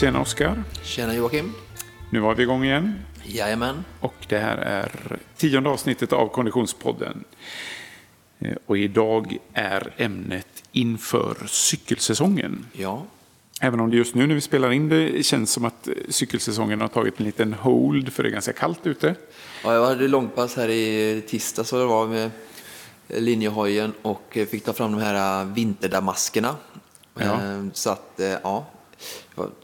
Tjena Oskar. Tjena Joakim. Nu var vi igång igen. Jajamän. Och det här är tionde avsnittet av Konditionspodden. Eh, Och idag är ämnet inför cykelsäsongen. Ja, Även om det just nu när vi spelar in det känns som att eh, cykelsäsongen har tagit en liten hold för det är ganska kallt ute. ja jag hade långpass här i tisdag så det var med linjehojen och fick ta fram de här vinterdamaskerna. Ja. Eh, Så att, eh, ja,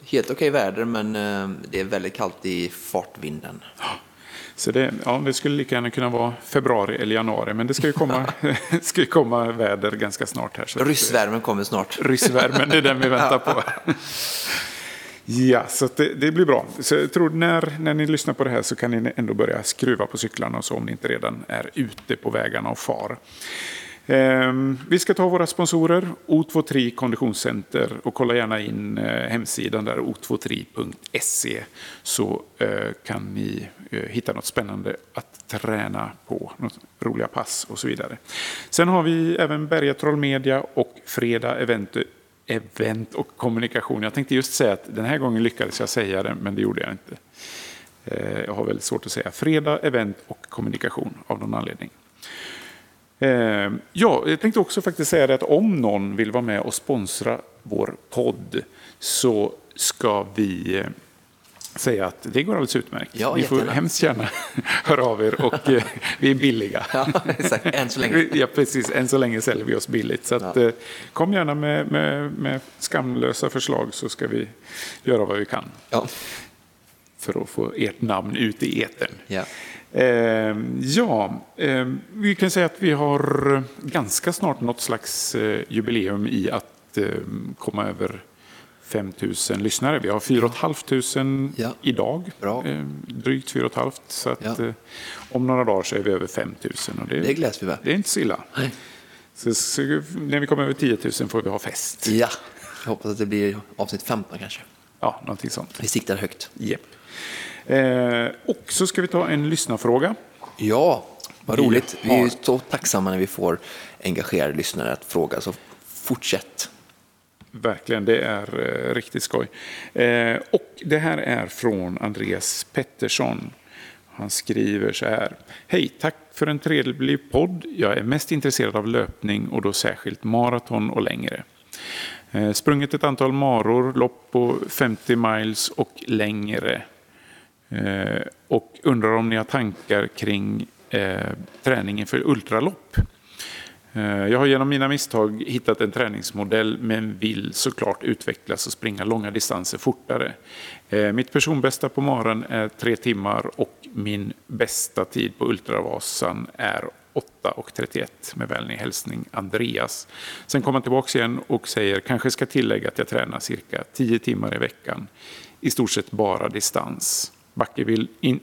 helt okej väder men eh, det är väldigt kallt i fartvinden. Så det, ja, det skulle lika gärna kunna vara februari eller januari, men det ska ju komma, ska ju komma väder ganska snart här. Så att- Ryssvärmen kommer snart. Ryssvärmen, det är den vi väntar på. Ja, så det, det blir bra. Så jag tror när, när ni lyssnar på det här så kan ni ändå börja skruva på cyklarna och så om ni inte redan är ute på vägarna och far. Ehm, vi ska ta våra sponsorer, O23 Konditionscenter och kolla gärna in eh, hemsidan där, o23.se så eh, kan ni eh, hitta något spännande att träna på, något roliga pass och så vidare. Sen har vi även Berga Troll Media och Fredag Event event och kommunikation. Jag tänkte just säga att den här gången lyckades jag säga det, men det gjorde jag inte. Jag har väldigt svårt att säga fredag, event och kommunikation av någon anledning. Eh, Ja, jag tänkte också faktiskt säga det att om någon vill vara med och sponsra vår podd så ska vi eh, säga att det går alldeles utmärkt. Ja, Ni får hemskt gärna höra av er och eh, vi är billiga. Ja, exakt. Än så länge. Ja, precis. Än så länge säljer vi oss billigt. Så att, Ja. eh, kom gärna med, med, med skamlösa förslag så ska vi göra vad vi kan Ja. för att få ert namn ut i etern. Ja. Eh, ja, eh, vi kan säga att vi har ganska snart något slags eh, jubileum i att eh, komma över 5 000 lyssnare. Vi har 4 500 Ja. idag, Bra. eh, drygt 4 500. Så att, Ja. eh, om några dagar så är vi över 5 000. Och det, Det gläds vi med. det är inte så illa. Så, så, när vi kommer över 10 000 får vi ha fest. Ja, jag hoppas att det blir avsnitt 15 kanske. Ja, någonting sånt. Vi siktar högt. Yep. Eh, och så ska vi ta en lyssnarfråga. Ja, vad roligt. Vi är så tacksamma när vi får engagerade lyssnare att fråga, så fortsätt. Verkligen, det är eh, riktigt skoj. Eh, och det här är från Andreas Pettersson. Han skriver så här. Hej, tack för en trevlig podd. Jag är mest intresserad av löpning och då särskilt maraton och längre. Eh, sprungit ett antal maror, lopp på 50 miles och längre. Eh, och undrar om ni har tankar kring eh, för ultralopp. Eh, Jag har genom mina misstag hittat en träningsmodell men vill såklart utvecklas och springa långa distanser fortare. Eh, mitt personbästa på maran är tre timmar och min bästa tid på Ultravasan är 8.31 med vänlig hälsning Andreas. Sen kommer han tillbaka igen och säger kanske ska tillägga att jag tränar cirka 10 timmar i veckan. I stort sett bara distans.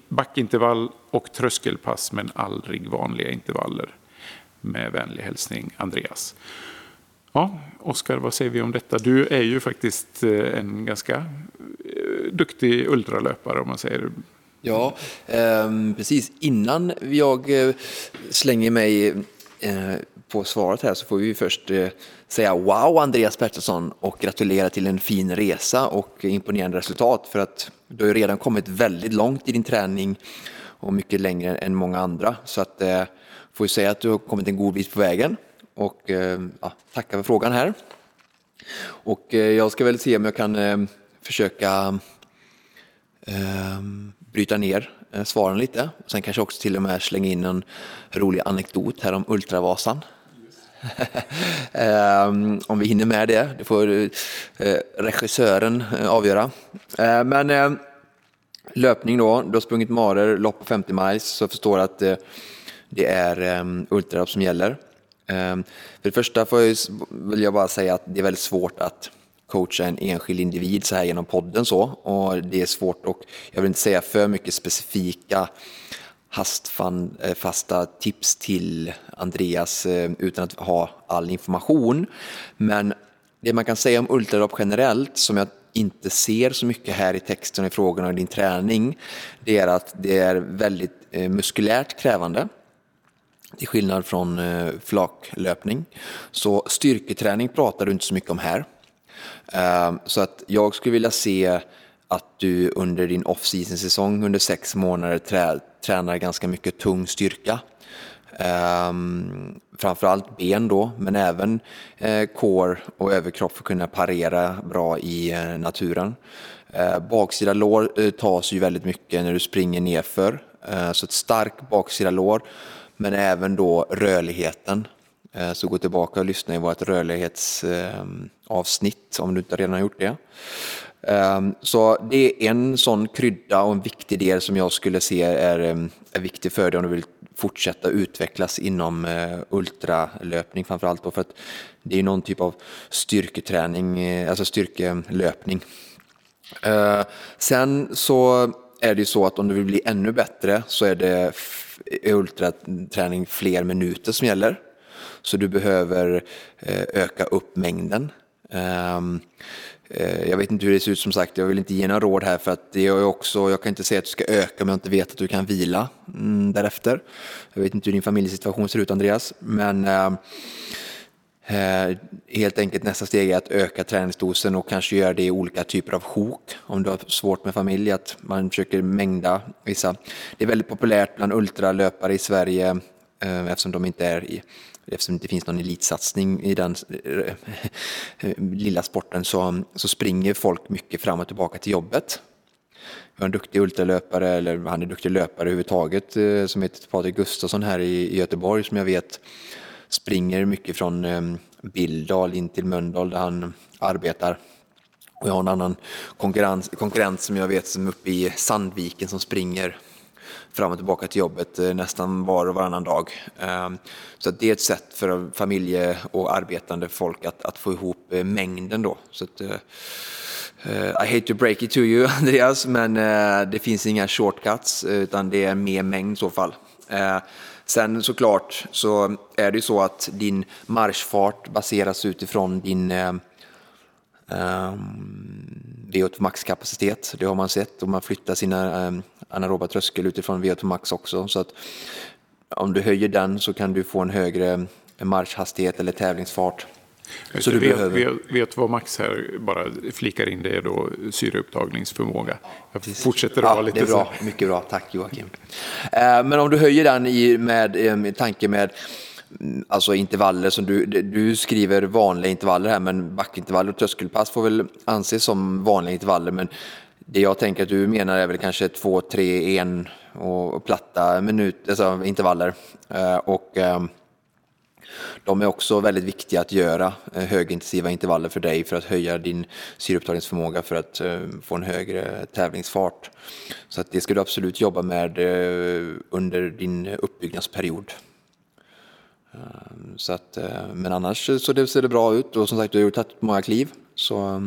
Backintervall och tröskelpass men aldrig vanliga intervaller. Med vänlig hälsning Andreas. Ja, Oskar, vad säger vi om detta? Du är ju faktiskt eh, en ganska eh, duktig ultralöpare om man säger. Ja, ehm, precis. Innan jag eh, slänger mig eh, på svaret här så får vi först eh, säga wow Andreas Pettersson och gratulera till en fin resa och imponerande resultat för att du har ju redan kommit väldigt långt i din träning och mycket längre än många andra. Så att eh, får ju säga att du har kommit en god bit på vägen och eh, ja, tacka för frågan här. Och eh, jag ska väl se om jag kan eh, försöka eh, bryta ner svaren lite. Sen kanske också till och med slänga in en rolig anekdot här om Ultravasan. Ehm, om vi hinner med det, det får eh, regissören eh, avgöra. Eh, men löpning då, du har sprungit marer, lopp på 50 miles, så förstår att det är um, ultralopp som gäller. Ehm, för det första får jag, vill jag bara säga att det är väldigt svårt att coacha en enskild individ så här genom podden så. Och det är svårt och jag vill inte säga för mycket specifika hastfasta eh, tips till Andreas eh, utan att ha all information. Men det man kan säga om ultralopp generellt som jag inte ser så mycket här i texten i frågorna i din träning, det är att det är väldigt eh, muskulärt krävande. Till skillnad från flaklöpning. Så styrketräning pratar du inte så mycket om här. Så att jag skulle vilja se att du under din off-season säsong under sex månader trä, tränar ganska mycket tung styrka. Um, framförallt ben då, men även eh, core och överkropp för att kunna parera bra i eh, naturen. Eh, baksida lår eh, tas ju väldigt mycket när du springer nerför, eh, så ett starkt baksida lår, men även då rörligheten. Eh, så gå tillbaka och lyssna i vårt rörlighetsavsnitt ehm, om du inte redan har gjort det. Ehm, så det är en sån krydda och en viktig del som jag skulle se är, ehm, är viktig för dig om du vill fortsätta utvecklas inom eh, ultralöpning framförallt då för att det är någon typ av styrketräning, eh, alltså styrkelöpning. Ehm, sen så är det ju så att om du vill bli ännu bättre så är det ultraträning fler minuter som gäller. Så du behöver eh, öka upp mängden. Eh, jag vet inte hur det ser ut som sagt, jag vill inte ge några råd här för att det är också, jag kan inte säga att du ska öka om jag inte vet att du kan vila mm, därefter. Jag vet inte hur din familjesituation ser ut Andreas, men eh, eh, helt enkelt nästa steg är att öka träningsdosen och kanske göra det i olika typer av sjok. Om du har svårt med familj, att man försöker mängda vissa. Det är väldigt populärt bland ultralöpare i Sverige Eh, eftersom de inte är i eftersom det inte finns någon elitsatsning i den eh, lilla sporten så, så springer folk mycket fram och tillbaka till jobbet. Vi har en duktig ultralöpare, eller han är duktig löpare överhuvudtaget, eh, som heter Patrik Gustafsson här i Göteborg som jag vet springer mycket från Bildal in till Mölndal där han arbetar. Och jag har en annan konkurrent som jag vet som är uppe i Sandviken som springer fram och tillbaka till jobbet eh, nästan var och varannan dag. Ehm, så så det är ett sätt för familje och arbetande folk att, att få ihop eh, mängden då. Så att, eh, I hate to break it to you Andreas, men det finns inga shortcuts utan det är mer mängd i så fall. Sen såklart så är det ju så att din marschfart baseras utifrån din ehm, Um, VO2 max-kapacitet, det har man sett och man flyttar sina ehm, anaeroba tröskel utifrån VO2 max också. Så att om du höjer den så kan du få en högre marschhastighet eller tävlingsfart. Så du vet, behöver... vet vad Max här bara flikar in det är då syreupptagningsförmåga. Jag fortsätter att ja, vara lite det är bra, mycket bra, tack Joakim. Eh, men om du höjer den i, med, med tanke med mm, alltså intervaller som du, du skriver vanliga intervaller här men backintervaller och tröskelpass får väl anses som vanliga intervaller men det jag tänker att du menar är väl kanske två, tre, en och platta minut, alltså intervaller. Eh, och ehm, de är också väldigt viktiga att göra, eh, högintensiva intervaller för dig för att höja din syreupptagningsförmåga för att ehm, få en högre tävlingsfart. Så att det ska du absolut jobba med eh, under din uppbyggnadsperiod. Ehm, så att, men annars så det ser det bra ut och som sagt du har ju tagit många kliv. Så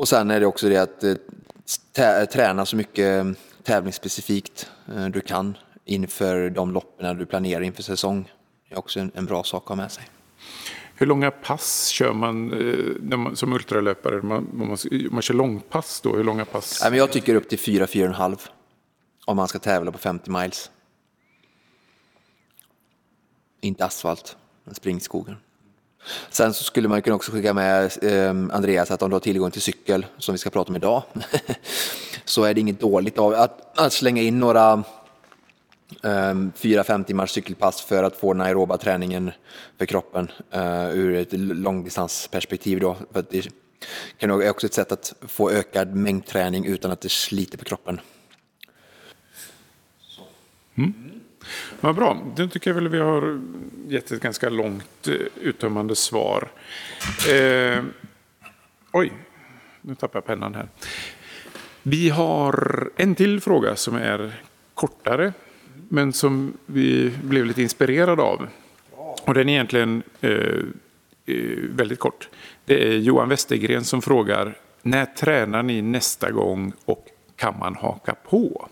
och sen är det också det att eh, träna så mycket tävlingsspecifikt eh, du kan inför de loppen du planerar inför säsong. Det är också en, en bra sak att ha med sig. Hur långa pass kör man, eh, när man som ultralöpare? Man, man, man kör långpass då? Hur långa pass? jag tycker upp till 4-4,5 om man ska tävla på 50 miles. Inte asfalt, men springskogen. Sen så skulle man kunna också skicka med eh, Andreas att om du har tillgång till cykel, som vi ska prata om idag, så är det inget dåligt av att, att slänga in några eh, 4-5 timmars cykelpass för att få den aeroba träningen för kroppen eh, ur ett långdistansperspektiv. Då, för det kan vara också ett sätt att få ökad mängdträning utan att det sliter på kroppen. Mm. Vad bra, då tycker jag väl vi har gett ett ganska långt eh, uttömmande svar. Eh, oj, nu tappar jag pennan här. Vi har en till fråga som är kortare, men som vi blev lite inspirerade av. Och den är egentligen eh, eh väldigt kort. Det är Johan Westergren som frågar, när tränar ni nästa gång och kan man haka på?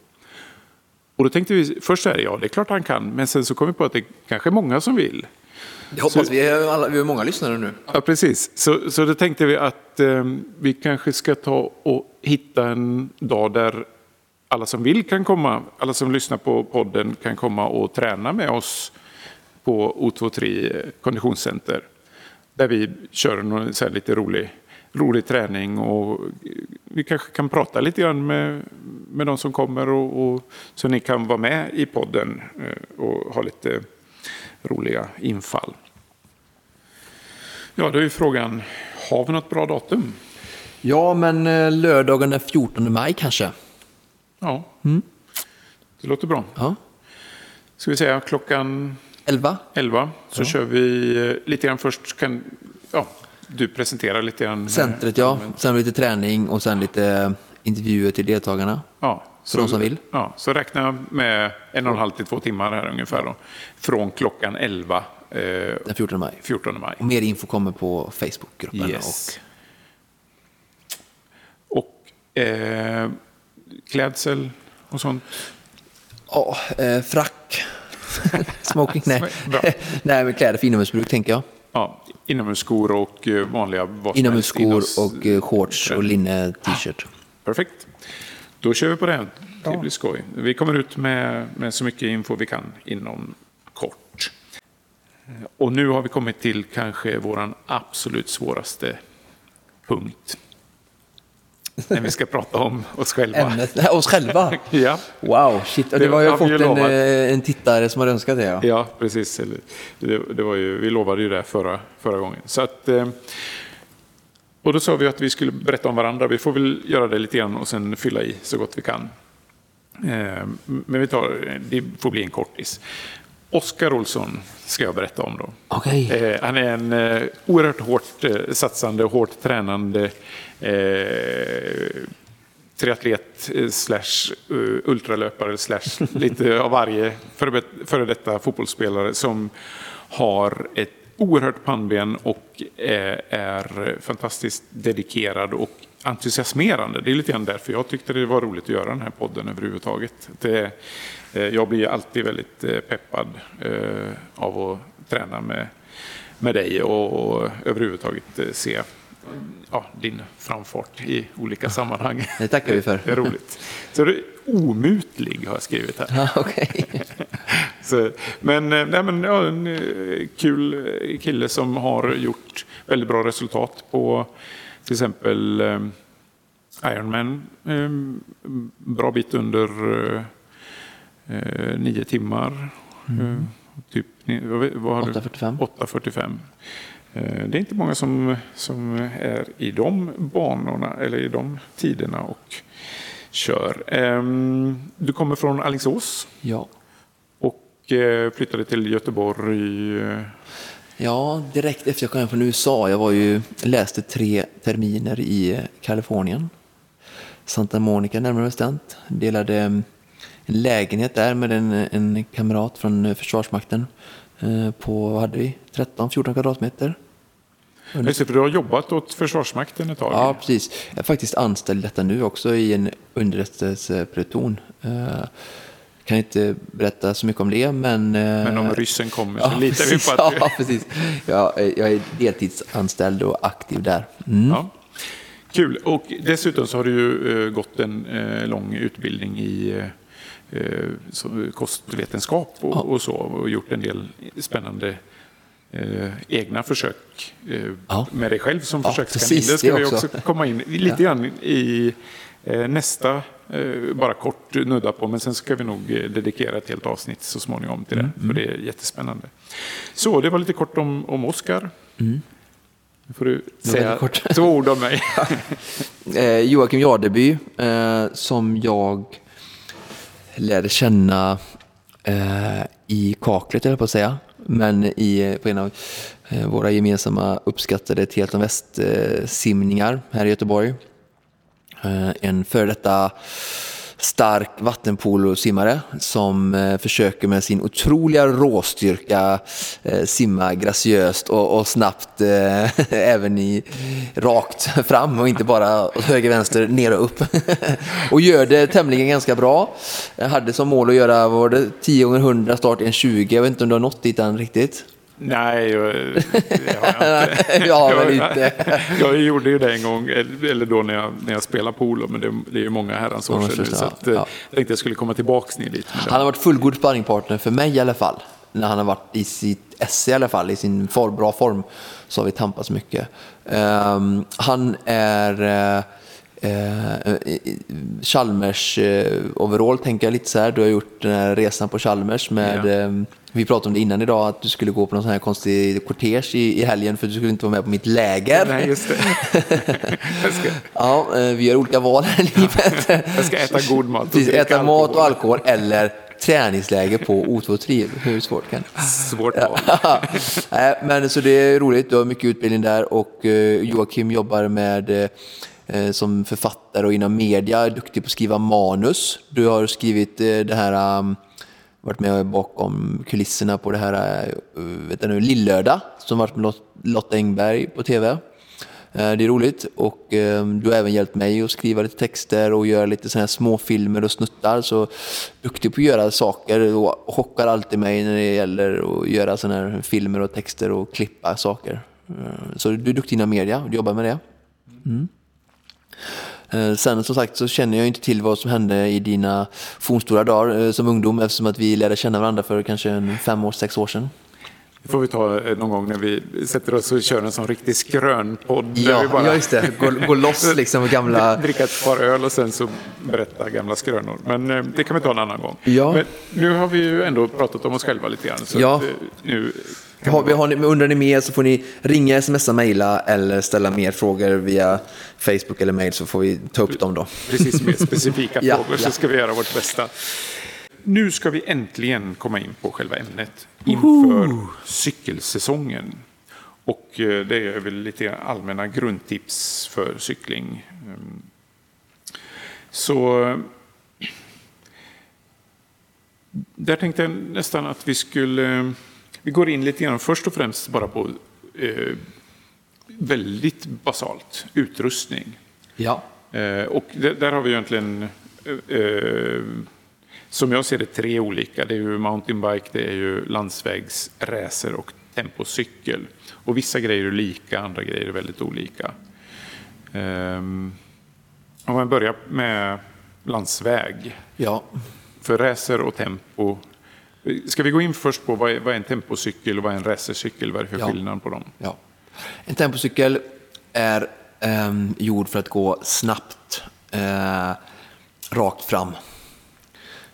Och då tänkte vi först så här, ja det är klart han kan, men sen så kom vi på att det kanske är många som vill. Jag hoppas så, vi, är alla, vi är många lyssnare nu. Ja, precis. Så, så då tänkte vi att eh, vi kanske ska ta och hitta en dag där alla som vill kan komma, alla som lyssnar på podden kan komma och träna med oss på O23 konditionscenter. Där vi kör en så lite rolig rolig träning och vi kanske kan prata lite grann med, med de som kommer och, och så ni kan vara med i podden eh, och ha lite roliga infall. Ja, då är frågan, har vi något bra datum? Ja, men eh, lördagen den 14 maj kanske. Ja, det låter bra. Ja. Ska vi säga klockan 11? 11 så kör vi eh, lite grann först. Kan, ja, du presenterar lite grann. eh, Centret ja, sen lite träning och sen lite intervjuer till deltagarna. Ja, För de som vill. Ja, så räkna med en och en halv till två timmar här ungefär då. Från klockan 11 eh, Den 14 maj. 14 maj. Och mer info kommer på Facebookgruppen. Yes. Och eh, klädsel och sånt. Och, ja, eh, frack. Smoking, nej. Nej, men kläder för inomhusbruk tänker jag. Ja, inomhusskor och eh, vanliga vad som Inomhusskor inomhus- och eh, shorts och linne t-shirt. Perfekt. Då kör vi på det. Det blir skoj. Vi kommer ut med, med så mycket info vi kan inom kort. Och nu har vi kommit till kanske vår absolut svåraste punkt. När vi ska prata om oss själva. Ämnet, oss själva. Ja, Wow, shit. Och det Det var ju fått en, lovat. eh, en tittare som har önskat det. Ja. ja precis. Det, det var ju, vi lovade ju det förra, förra gången. Så att, eh, och då sa vi att vi skulle berätta om varandra. Vi får väl göra det lite grann och sen fylla i så gott vi kan. Eh, Men vi tar, det får bli en kortis. Oskar Olsson ska jag berätta om då. Eh, han är en oerhört hårt satsande, hårt tränande eh, triatlet eh, slash eh, ultralöpare slash lite av varje före, före detta fotbollsspelare som har ett oerhört pannben och eh, är fantastiskt dedikerad och entusiasmerande. Det är lite grann därför jag tyckte det var roligt att göra den här podden överhuvudtaget. Det, jag blir alltid väldigt peppad av att träna med, med dig och, och överhuvudtaget se ja, din framfart i olika sammanhang. Det tackar vi för. Det är roligt. Så det är omutlig har jag skrivit här. Ja, Okej. Så, men eh, nej, men ja, en eh, kul kille som har gjort väldigt bra resultat på till exempel eh, Ironman. Eh, bra bit under nio timmar. Eh, typ, ni- vad, vad har du? 8.45. 8.45. Eh, Det är inte många som, som är i de banorna eller i de tiderna och kör. Ehm, Du kommer från Alingsås Ja. och eh, flyttade till Göteborg. eh, ja, direkt efter jag kom hem från USA. Jag var ju, läste tre terminer i Kalifornien. Santa Monica närmare bestämt. Delade eh, en lägenhet där med en, en kamrat från Försvarsmakten. Eh, På, vad hade vi? 13-14 kvadratmeter. Just för du har jobbat åt Försvarsmakten ett tag. Ja, precis. Jag är faktiskt anställd detta nu också i en underrättelsepluton. Eh, Kan inte berätta så mycket om det, men... eh, Men om ryssen kommer så ja, litar vi på att du... Ja, precis. Jag, är- jag är deltidsanställd och aktiv där. Mm. Ja. Kul. Och dessutom så har du ju gått en lång utbildning i kostvetenskap och, Ja. och så och gjort en del spännande eh, egna försök eh, Ja. med dig själv som Ja, försökskanin. Det ska det vi också. också komma in lite grann i eh, nästa, eh, bara kort nudda på, men sen ska vi nog eh, dedikera ett helt avsnitt så småningom till det, för det är jättespännande. Så det var lite kort om, om Oskar. Nu får du säga två ord om mig. Eh, Joakim Jardeby, eh, som jag lärde känna eh, i kaklet, höll jag på att säga. Men i, på en av eh, våra gemensamma uppskattade Teton Väst-simningar eh, här i Göteborg. Eh, en före detta stark vattenpolosimmare som eh, försöker med sin otroliga råstyrka eh, simma graciöst och, och snabbt eh, även i rakt fram och inte bara åt höger, vänster, ner och upp. och gör det tämligen ganska bra. Jag hade som mål att göra, var det, 10 gånger 100 start i en 20. Jag vet inte om du har nått dit än riktigt. Nej, jag- det har jag inte. Ja, Jag- inte. Jag gjorde ju det en gång, eller då när jag, när jag spelade polo, men det, det är ju många herrans år sedan nu. Så att, ja. eh, jag tänkte jag skulle komma tillbaka ner dit. Det- Han har varit fullgod sparringpartner för mig i alla fall. när han har varit i sitt esse i alla fall, i sin for, bra form, så har vi tampats mycket. Um, han är uh, Eh, Chalmers eh, overall tänker jag lite så här. Du har gjort den här resan på Chalmers med ja. eh, vi pratade om det innan idag, att du skulle gå på någon sån här konstig kortege i, i helgen för du skulle inte vara med på mitt läger. Nej, just det. ska... ja, eh, vi gör olika val här i livet. jag ska äta god mat. Precis, äta alkohol. mat och alkohol eller träningsläger på O2 Triv. Hur svårt kan det Svårt val. Men så det är roligt, du har mycket utbildning där och eh, Joakim jobbar med Eh, som författare och inom media, duktig på att skriva manus. Du har skrivit det här, um, varit med bakom kulisserna på det här eh, vet jag nu, Lillördag som varit med Lotta Engberg på tv. Eh, det är roligt och eh, du har även hjälpt mig att skriva lite texter och göra lite sådana här småfilmer och snuttar. Så duktig på att göra saker och chockar alltid mig när det gäller att göra sådana här filmer och texter och klippa saker. Så du är duktig inom media och jobbar med det. Mm. Eh, sen som sagt så känner jag inte till vad som hände i dina fornstora dagar eh, som ungdom eftersom att vi lärde känna varandra för kanske fem år, sex år sedan. Det får vi ta eh, någon gång när vi sätter oss och kör en sån riktig skrönpodd. Ja, vi bara... ja just det. Gå, gå loss liksom gamla... Dricka ett par öl och sen så berätta gamla skrönor. Men det kan vi ta en annan gång. Ja. Men nu har vi ju ändå pratat om oss själva lite grann. Så ja. nu har, vi, har ni, undrar ni mer så får ni ringa, smsa, mejla eller ställa mer frågor via Facebook eller mejl så får vi ta upp dem då. Precis, mer specifika ja, frågor så ska vi göra vårt bästa. Nu ska vi äntligen komma in på själva ämnet inför uh. cykelsäsongen. Och eh, det är väl lite allmänna grundtips för cykling. Ehm, så där tänkte jag nästan att vi skulle vi går in lite grann först och främst bara på eh, väldigt basalt, utrustning. Ja. Eh, och där har vi egentligen, eh, som jag ser det, tre olika. Det är ju mountainbike, det är ju landsvägsracer och tempocykel. Och vissa grejer är lika, andra grejer är väldigt olika. Eh, om man börjar med landsväg. Ja. För racer och tempo Ska vi gå in först på vad är, vad är en tempocykel och vad är en racercykel? Vad är det för ja. skillnad på dem? Ja. En tempocykel är eh, gjord för att gå snabbt, eh, rakt fram.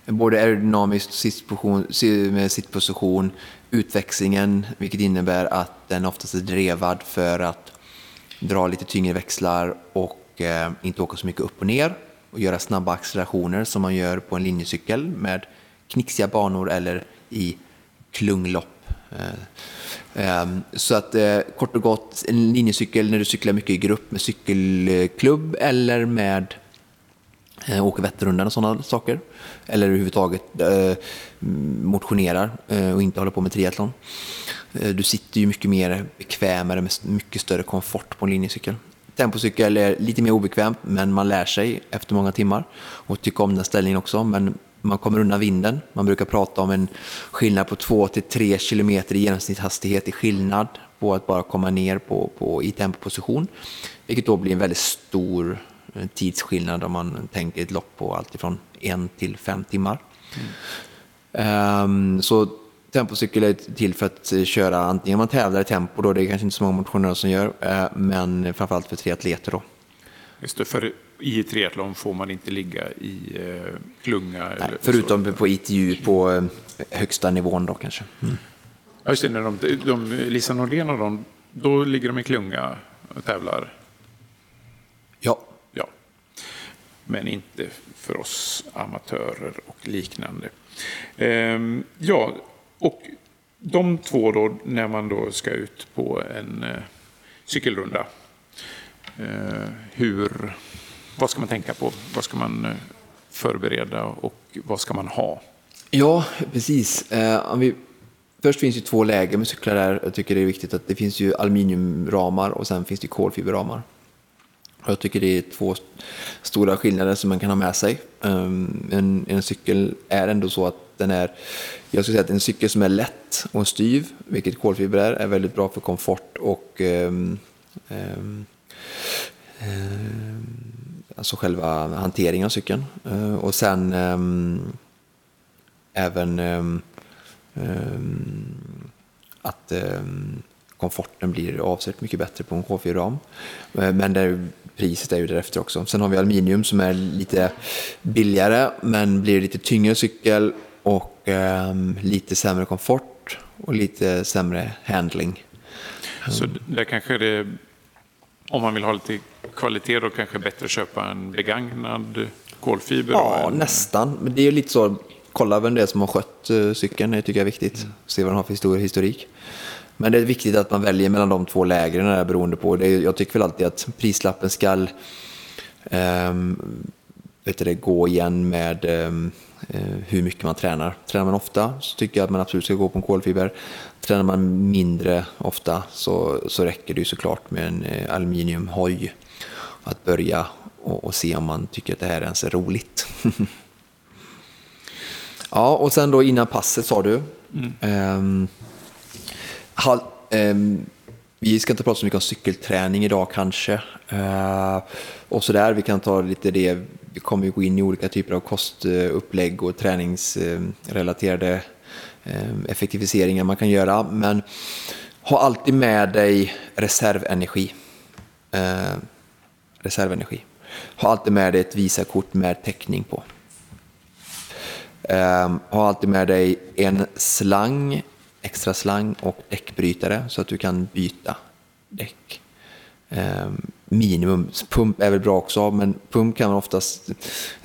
Både aerodynamiskt sittposition, med sittposition, utväxlingen, vilket innebär att den oftast är drevad för att dra lite tyngre växlar och eh, inte åka så mycket upp och ner och göra snabba accelerationer som man gör på en linjecykel med knixiga banor eller i klunglopp. Eh, ehm, så att eh, kort och gott, en linjecykel när du cyklar mycket i grupp med cykelklubb eller med eh, åker Vätternrundan och sådana saker. Eller överhuvudtaget motionerar och inte håller på med triathlon. Du sitter ju mycket mer bekvämare med mycket större komfort på en linjecykel. Tempocykel är lite mer obekvämt men man lär sig efter många timmar och tycker om den ställningen också. Men man kommer undan vinden. Man brukar prata om en skillnad på 2-3 km i genomsnittshastighet i skillnad på att bara komma ner på, på, i tempoposition. Vilket då blir en väldigt stor eh, tidsskillnad om man tänker ett lopp på alltifrån en till fem timmar. Mm. Um, så tempocykel är till för att eh, köra antingen man tävlar i tempo, då, det är kanske inte så många motionärer som gör, uh, men framförallt för triatleter. Då. Just det, för i triathlon får man inte ligga i eh, klunga. Nej, förutom så. på ITU på eh, högsta nivån då kanske. Mm. Ja, just det, när de, de, Lisa Nordén och de, då ligger de i klunga och tävlar? Ja. ja. Men inte för oss amatörer och liknande. Ehm, ja, och de två då, när man då ska ut på en eh, cykelrunda. Eh, hur vad ska man tänka på? Vad ska man eh, förbereda och vad ska man ha? Ja, precis. Eh, vi, först finns det två läger med cyklar där. Jag tycker det är viktigt att det finns ju aluminiumramar och sen finns det kolfiberramar. Jag tycker det är två stora skillnader som man kan ha med sig. Ehm, en, en cykel är ändå så att den är, jag skulle säga att en cykel som är lätt och styv, vilket kolfiber är, är väldigt bra för komfort och um, um, alltså själva hanteringen av cykeln. Eh, och sen ehm, även ehm, ehm, att komforten blir avsevärt mycket bättre på en K4-ram. Eh, men där priset är ju därefter också. Sen har vi aluminium som är lite billigare men blir lite tyngre cykel och eh, lite sämre komfort och lite sämre handling. Så där kanske det, om man vill ha lite kvalitet, då kanske bättre köpa en begagnad kolfiber? Ja, en... nästan. Men det är lite så, kolla vem det är som har skött uh, cykeln, det tycker jag är viktigt. Mm. Se vad den har för historik. Men det är viktigt att man väljer mellan de två lägren där, beroende på. Det. Jag tycker väl alltid att prislappen ska um, vet det, gå igen med um, hur mycket man tränar. Tränar man ofta så tycker jag att man absolut ska gå på en kolfiber. Tränar man mindre ofta så, så räcker det ju såklart med en uh, aluminiumhoj. Att börja och, och, se om man tycker att det här ens är roligt. ja, och sen då innan passet sa du. Mm. Um, ha, um, vi ska inte prata så mycket om cykelträning idag kanske. Uh, och sådär, vi kan ta lite det, vi kommer ju gå in i olika typer av kostupplägg och träningsrelaterade uh, effektiviseringar man kan göra. Men ha alltid med dig reservenergi. Reservenergi. Ha alltid med dig ett Visakort med täckning på. Ehm, um, ha alltid med dig en slang extra slang och däckbrytare så att du kan byta däck. Ehm, minimum, pump är väl bra också, men pump kan oftast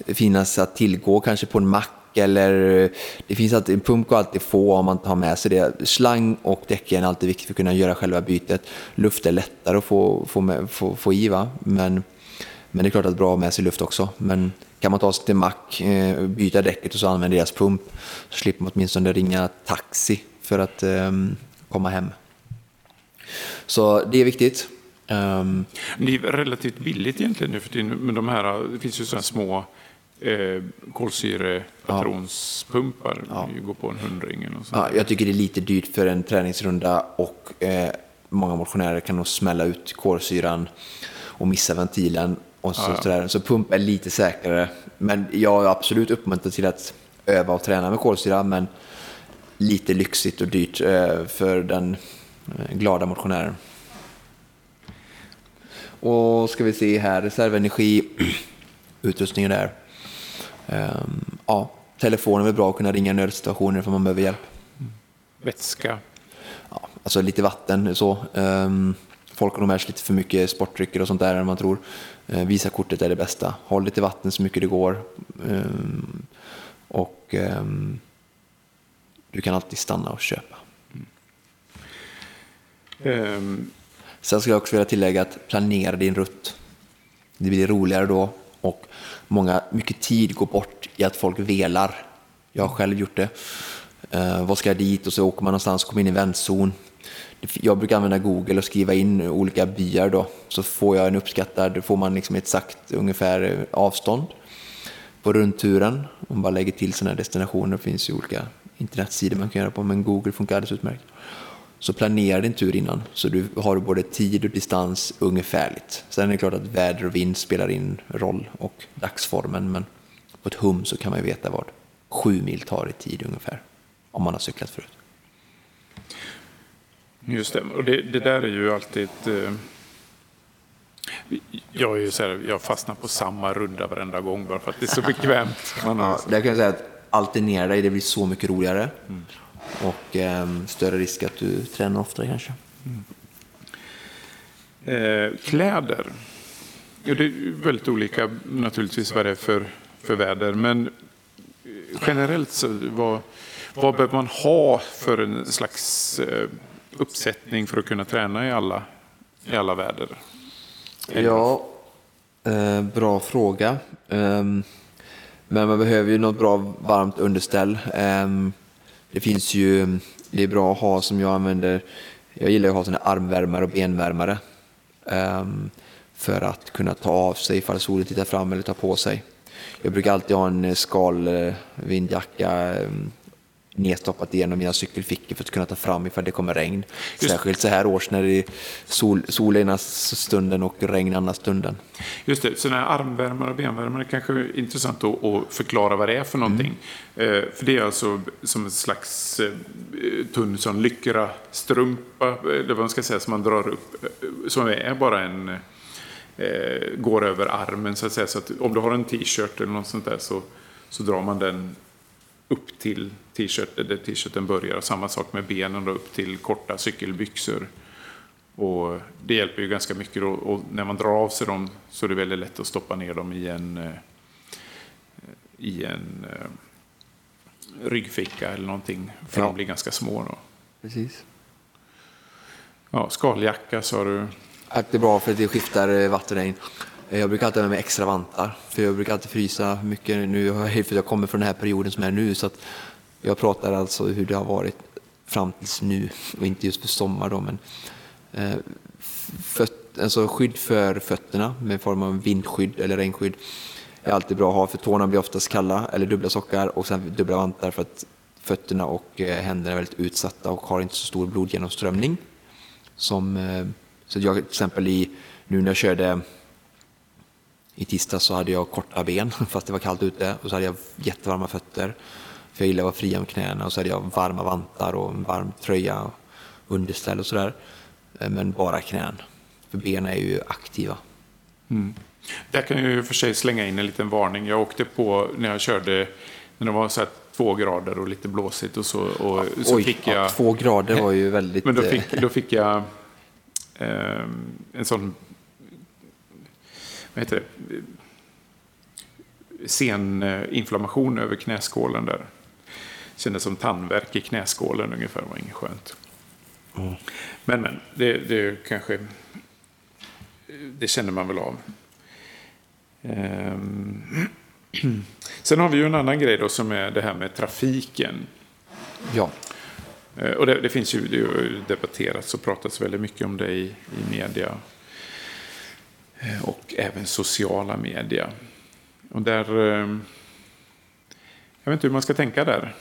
finnas att tillgå kanske på en mack eller eh, det finns alltid, en pump går alltid få om man tar med sig det. Slang och däck är alltid viktigt för att kunna göra själva bytet. Luft är lättare att få, få, med, få, få i, va? Men, men det är klart att det är bra att ha med sig luft också. Men kan man ta sig till mack, eh, byta däcket och så använda deras pump så slipper man åtminstone ringa taxi för att um, komma hem. Så det är viktigt. Um, det är relativt billigt egentligen nu för tiden, men de här, det finns ju sådana små eh, kolsyrepatronspumpar. Ja. Går på en hundring eller ja, Jag tycker det är lite dyrt för en träningsrunda och eh, många motionärer kan nog smälla ut kolsyran och missa ventilen. Och så, ja, ja. så pump är lite säkrare. Men jag är absolut uppmuntrad till att öva och träna med kolsyra. Men lite lyxigt och dyrt eh, för den eh, glada motionären. Och ska vi se här, reservenergi, utrustningen där. Um, ja, telefonen är bra att kunna ringa nödsituationer för man behöver hjälp. Vätska? Ja, alltså lite vatten så. Um, folk har nog med sig lite för mycket sportdrycker och sånt där än man tror. Uh, visa kortet är det bästa. Håll lite vatten så mycket det går. Och du kan alltid stanna och köpa. Mm. Sen ska jag också vilja tillägga att planera din rutt. Det blir roligare då många, mycket tid går bort i att folk velar. Jag har själv gjort det. Uh, vad ska jag dit? Och så åker man någonstans och kommer in i väntzon. Jag brukar använda Google och skriva in olika byar då. Så får jag en uppskattad, får man liksom ett sagt ungefär avstånd på rundturen. Om man bara lägger till sådana destinationer, det finns ju olika internetsidor man kan göra på, men Google funkar alldeles utmärkt. Så planera din tur innan, så du har både tid och distans ungefärligt. Sen är det klart att väder och vind spelar in roll och dagsformen, men på ett hum så kan man ju veta vad sju mil tar i tid ungefär, om man har cyklat förut. Just det, och det, det där är ju alltid ett, eh... Jag, är ju så här, jag fastnar på samma runda varenda gång bara för att det är så bekvämt. Man har... ja, där kan jag säga att alternera dig, det blir så mycket roligare. Mm. Och eh, större risk att du tränar oftare kanske. Mm. Eh, kläder. Ja, det är väldigt olika naturligtvis vad det är för, för väder. Men generellt så vad, vad behöver man ha för en slags eh, uppsättning för att kunna träna i alla, i alla väder? Ja, eh, bra fråga. Um, men man behöver ju något bra varmt underställ. Det finns ju, det är bra att ha som jag använder, jag gillar att ha sådana armvärmare och benvärmare. Um, för att kunna ta av sig ifall solen tittar fram eller tar på sig. Jag brukar alltid ha en skalvindjacka eh, ehm, nedstoppat i en av mina cykelfickor för att kunna ta fram ifall det kommer regn. Just. Särskilt så här års när det är sol, sol ena stunden och regn andra stunden. Just det, sådana här armvärmare och benvärmare kanske är intressant att, att förklara vad det är för någonting. Mm. Eh, för det är alltså som en slags eh, tunn sån lycra-strumpa, eller vad man ska säga, som man drar upp, eh, som är bara en eh, går över armen så att säga. Så att om du har en t-shirt eller något sånt där så, så drar man den upp till t-shirt, där t-shirten börjar. Samma sak med benen då, upp till korta cykelbyxor. Och det hjälper ju ganska mycket då. Och när man drar av sig dem så är det väldigt lätt att stoppa ner dem i en, eh, i en eh, ryggficka eller någonting. För ja. de blir ganska små då. Precis. Ja, skaljacka sa du. Det är bra för att det skiftar eh, vatten Eh, jag brukar alltid ha med mig extra vantar, för jag brukar alltid frysa mycket nu. För jag kommer från den här perioden som är nu, så att jag pratar alltså hur det har varit fram tills nu och inte just för sommar då, men eh, föt, alltså skydd för fötterna med form av vindskydd eller regnskydd är alltid bra att ha för tårna blir oftast kalla eller dubbla sockar och sen dubbla vantar för att fötterna och eh, händerna är väldigt utsatta och har inte så stor blodgenomströmning. Som, eh, så jag till exempel i, nu när jag körde i tisdag så hade jag korta ben fast det var kallt ute och så hade jag jättevarma fötter. För jag gillar att vara fri om knäna och så hade jag varma vantar och en varm tröja och underställ och sådär. Eh, men bara knän. För benen är ju aktiva. Mm. Där kan jag ju för sig slänga in en liten varning. Jag åkte på när jag körde när det var så två grader och lite blåsigt och så. Och så Oj, fick jag, ja, två grader var ju väldigt... Men då fick, då fick jag eh, en sån... Vad heter det? Seninflammation över knäskålen där. Kändes som tandvärk i knäskålen ungefär, var inget skönt. Mm. Men, men, det, det kanske... Det känner man väl av. Ehm. Sen har vi ju en annan grej då som är det här med trafiken. Ja. Ehm, och det, det finns ju, det har debatterats och pratats väldigt mycket om det i, i media. Eh, och även sociala media. Och där... Eh, jag vet inte hur man ska tänka där.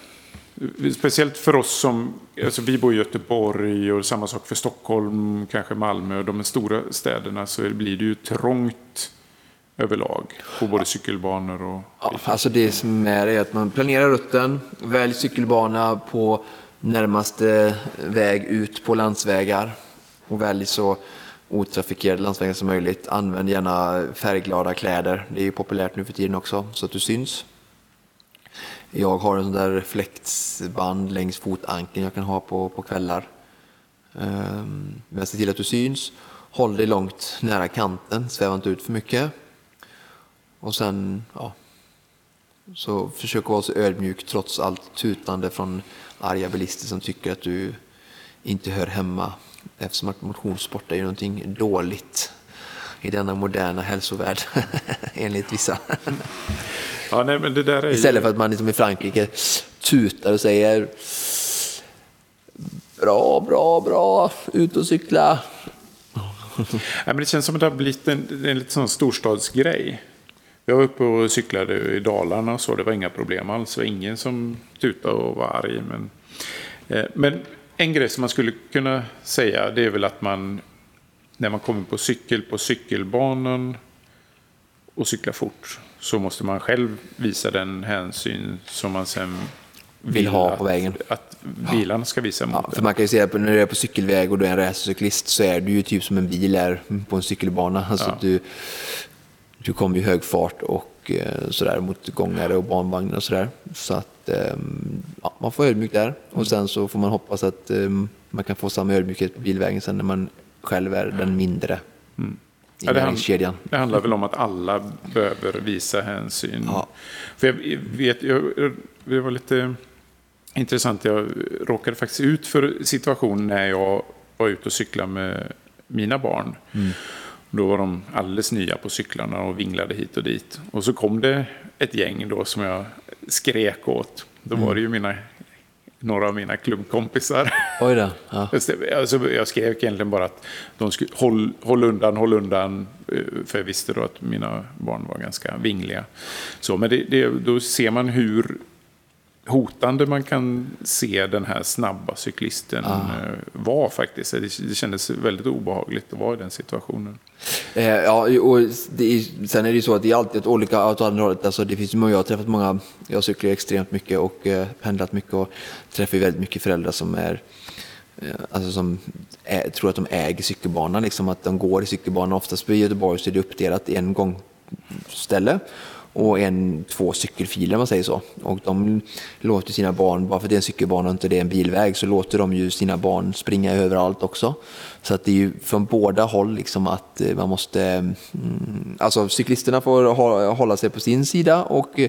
Speciellt för oss som, alltså vi bor i Göteborg och samma sak för Stockholm, kanske Malmö och de stora städerna så blir det ju trångt överlag på både cykelbanor och... Ja, alltså det som är är att man planerar rutten, väljer cykelbana på närmaste väg ut på landsvägar och välj så otrafikerade landsvägar som möjligt. Använd gärna färgglada kläder, det är ju populärt nu för tiden också, så att du syns. Jag har en sån där reflexband längs fotanken jag kan ha på, på kvällar. Um, men se till att du syns. Håll dig långt nära kanten, sväva inte ut för mycket. Och sen, ja, så försök att vara så ödmjuk trots allt tutande från arga bilister som tycker att du inte hör hemma eftersom att motionssport är ju någonting dåligt i denna moderna hälsovärld enligt vissa. Ja, nej, men det där är Istället för att man liksom i Frankrike tutar och säger bra, bra, bra, ut och cykla. nej, men det känns som att det har blivit en, en lite sån storstadsgrej. Jag var uppe och cyklade i Dalarna och så, det var inga problem alls. Det var ingen som tutade och var arg. Men, eh, men en grej som man skulle kunna säga det är väl att man när man kommer på cykel på cykelbanan och cyklar fort så måste man själv visa den hänsyn som man sen vill, vill ha på att, vägen. Att bilarna ska visa mot ja, för Man kan ju säga att när du är på cykelväg och du är en racercyklist så är du ju typ som en bil är på en cykelbana. Alltså ja. du, du kommer i hög fart och eh, sådär mot gångare och barnvagnar och sådär. Så att ehm, ja, man får ödmjuk där och sen så får man hoppas att ehm, man kan få samma ödmjukhet på bilvägen sen när man själv är den mindre. Mm ja, det, hand, det handlar väl om att alla behöver visa hänsyn. Ja. För jag vet, jag, det var lite intressant, jag råkade faktiskt ut för situation när jag var ute och cyklade med mina barn. Mm. Då var de alldeles nya på cyklarna och vinglade hit och dit. Och så kom det ett gäng då som jag skrek åt. Då var det ju mina några av mina klubbkompisar. Oj då. Ja. Alltså, jag skrev egentligen bara att de skulle håll, håll undan, håll undan. Eh, för jag visste då att mina barn var ganska vingliga. Så, men det, det, då ser man hur hotande man kan se den här snabba cyklisten ah. vara faktiskt. Det, det kändes väldigt obehagligt att vara i den situationen. Eh, ja, och är, sen är det ju så att det är alltid olika åt andra hållet. Alltså det finns jag har träffat många, jag cyklar extremt mycket och eh, pendlat mycket och träffar väldigt mycket föräldrar som är eh, Alltså som är, tror att de äger cykelbanan, liksom att de går i cykelbanan. Oftast i Göteborg så är det uppdelat en gångställe och en, två cykelfiler om man säger så. Och de låter sina barn, bara för att det är en cykelbana och inte det är en bilväg, så låter de ju sina barn springa överallt också. Så att det är ju från båda håll liksom att eh, man måste, mm, alltså cyklisterna får hålla sig på sin sida och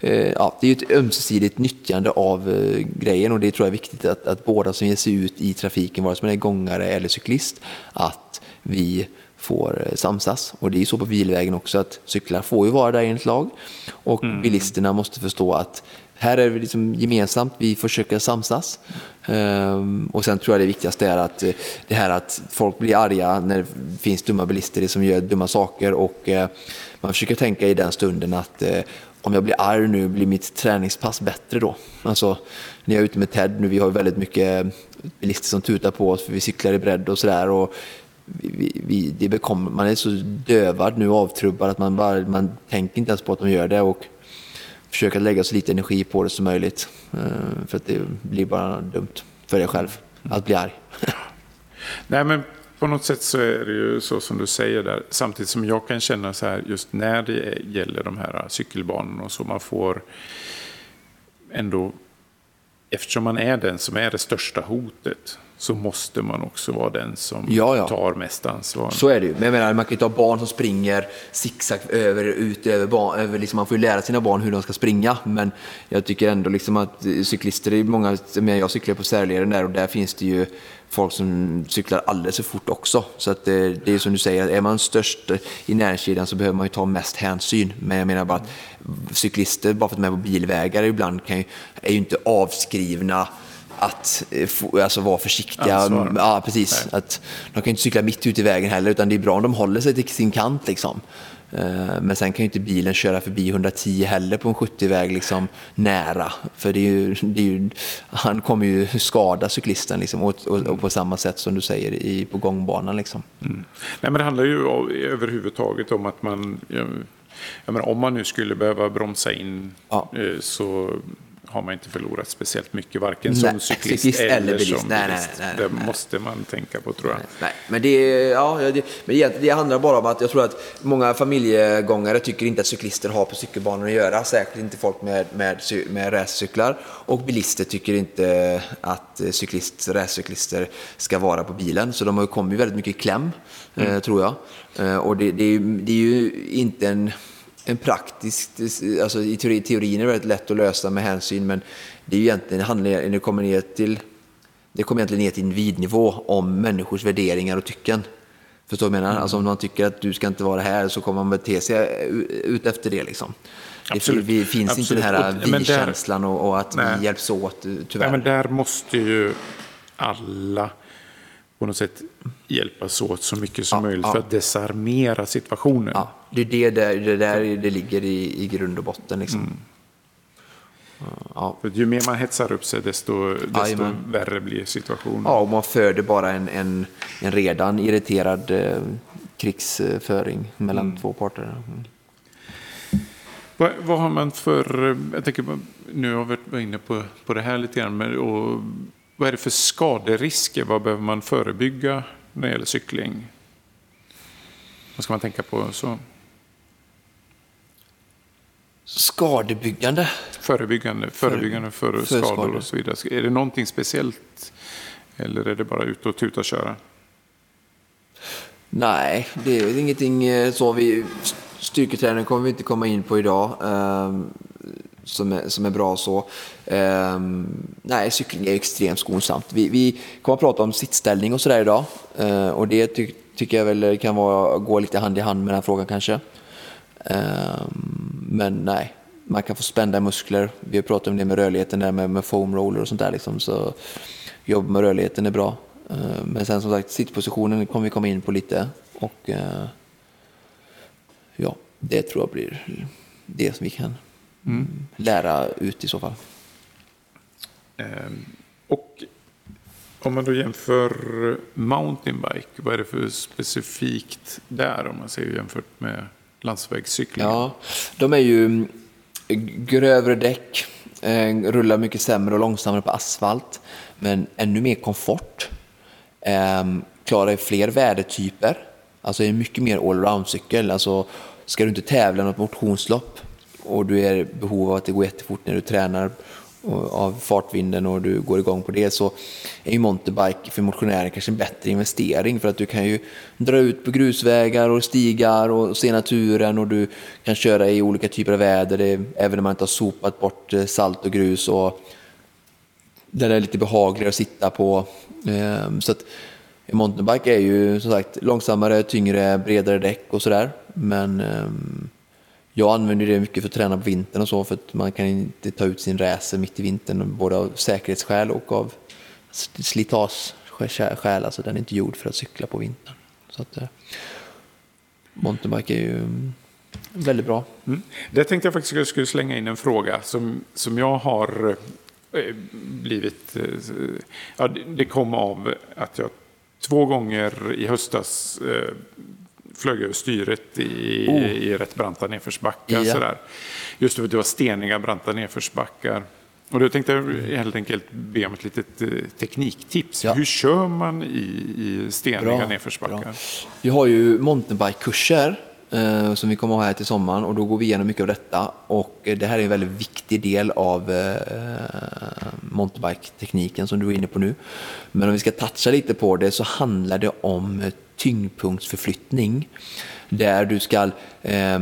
eh, ja, det är ju ett ömsesidigt nyttjande av eh, grejen och det tror jag är viktigt att, att båda som ger sig ut i trafiken, vare sig man är gångare eller cyklist, att vi får eh, samsas. Och det är så på bilvägen också att cyklar får ju vara där enligt lag och mm. bilisterna måste förstå att här är vi liksom gemensamt, vi försöker samsas. Um, och sen tror jag det viktigaste är att eh, det här att folk blir arga när det finns dumma bilister som gör dumma saker och uh, man försöker tänka i den stunden att uh, om jag blir arg nu, blir mitt träningspass bättre då? Alltså, när jag är ute med Ted nu, vi har väldigt mycket bilister som tutar på oss för vi cyklar i bredd och sådär vi, vi, det bekommer, man är så dövad nu, avtrubbad, att man, bara, man tänker inte ens på att de gör det och försöker lägga så lite energi på det som möjligt. Eh, för att det blir bara dumt för dig själv att bli arg. Nej, men på något sätt så är det ju så som du säger där. Samtidigt som jag kan känna så här just när det gäller de här cykelbanorna och så man får ändå eftersom man är den som är det största hotet så måste man också vara den som ja, ja. tar mest ansvar. Så är det ju. Men jag menar, man kan ju ta barn som springer zigzag över, ut över, barn, över liksom, man får ju lära sina barn hur de ska springa. Men jag tycker ändå liksom att cyklister, är många, jag cyklar på Särleden där och där finns det ju folk som cyklar alldeles för fort också. Så att det, det är som du säger, är man störst i näringskedjan så behöver man ju ta mest hänsyn. Men jag menar bara att cyklister, bara för att de är på bilvägar ibland, kan ju, är ju inte avskrivna att eh, alltså, vara försiktiga. Ja, precis. Att, de kan inte cykla mitt ute i vägen heller, utan det är bra om de håller sig till sin kant. Liksom. Eh, men sen kan ju inte bilen köra förbi 110 heller på en 70-väg liksom, nära. För det är ju, det är ju, han kommer ju skada cyklisten liksom, och, och, och, på samma sätt som du säger i, på gångbanan. Liksom. Mm. Nej, men det handlar ju överhuvudtaget om att man, jag, jag menar, om man nu skulle behöva bromsa in ja. Eh, så har man inte förlorat speciellt mycket, varken som nej, cyklist, cyklist, eller, bilist. som nej, bilist. Nej, det måste man tänka på tror jag. Nej, men det, ja, det, men det, handlar bara om att jag tror att många familjegångare tycker inte att cyklister har på cykelbanor att göra, särskilt inte folk med, med, med racercyklar. Och bilister tycker inte att cyklist, racercyklister ska vara på bilen, så de har ju kommit väldigt mycket i kläm, mm. eh, tror jag. Eh, och det, det, det är ju inte en en praktisk, alltså i teori, teorin är det väldigt lätt att lösa med hänsyn, men det är ju egentligen, handlar, det kommer ner till, det kommer egentligen ner till individnivå om människors värderingar och tycken. Förstår du vad jag menar? Mm. Alltså om man tycker att du ska inte vara här så kommer man bete sig ut efter det liksom. Absolut. Det finns Absolut. inte den här vi-känslan och, och, att nej. vi hjälps åt, tyvärr. Nej, men där måste ju alla på något sätt hjälpas åt så mycket som ja, möjligt ja. för att desarmera situationen. Ja, det är det där det, där det ligger i, i grund och botten. Liksom. Mm. Ja. För ju mer man hetsar upp sig desto, desto värre blir situationen. Ja, och man föder bara en, en, en redan irriterad eh, krigsföring mellan mm. två parter. Mm. Vad, vad, har man för, jag tänker, nu har vi varit inne på, på det här lite grann, men, och vad är det för skaderisker? Vad behöver man förebygga när det gäller cykling? Vad ska man tänka på? Så? Skadebyggande? Förebyggande, förebyggande för, för skador skador. och så vidare. Är det någonting speciellt? Eller är det bara ut och tuta och köra? Nej, det är ingenting eh, så. Vi, styrketräning kommer vi inte komma in på idag. Ehm, som är, som är bra så. Um, nej, cykling är extremt skonsamt. Vi, vi kommer att prata om sittställning och sådär idag. Uh, och det ty tycker jag väl kan vara, gå lite hand i hand med den frågan kanske. Um, men nej, man kan få spända muskler. Vi har pratat om det med rörligheten där med, med foam roller och sånt där. Liksom, så jobb med rörligheten är bra. Uh, men sen som sagt, sittpositionen kommer vi komma in på lite. Och uh, ja, det tror jag blir det som vi kan mm. lära ut i så fall. Ehm, och om man då jämför mountainbike, vad är det för specifikt där om man ser jämfört med landsvägscykling? Ja, de är ju mm, grövre däck, eh, rullar mycket sämre och långsammare på asfalt, men ännu mer komfort. Eh, klarar fler vädertyper, alltså är mycket mer allround-cykel. Alltså, ska du inte tävla något motionslopp och du är i behov av att det går jättefort när du tränar av fartvinden och du går igång på det så är ju mountainbike för motionärer kanske en bättre investering för att du kan ju dra ut på grusvägar och stigar och se naturen och du kan köra i olika typer av väder, det, även om man inte har sopat bort eh, salt och grus och där det är lite behagligare att sitta på. Ehm, så att mountainbike är ju som sagt långsammare, tyngre, bredare däck och sådär. Men ehm, jag använder det mycket för att träna på vintern och så för att man kan inte ta ut sin racer mitt i vintern både av säkerhetsskäl och av slitageskäl. Alltså den är inte gjord för att cykla på vintern. Så att, eh, mountainbike är ju mm, väldigt bra. Mm. Det tänkte jag faktiskt att jag skulle slänga in en fråga som, som jag har eh, blivit... Eh, ja, det kom av att jag två gånger i höstas eh, flög över styret i, oh. i rätt branta nedförsbackar. Ja. Sådär. Just för att det var steniga branta nedförsbackar. Och då tänkte jag helt enkelt be om ett litet eh, tekniktips. Ja. Hur kör man i, i steniga nedförsbackar? Bra. Vi har ju mountainbike-kurser Eh, som vi kommer att ha här till sommaren och då går vi igenom mycket av detta. Och eh, det här är en väldigt viktig del av eh, mountainbike-tekniken som du är inne på nu. Men om vi ska toucha lite på det så handlar det om eh, tyngdpunktsförflyttning där du ska, eh,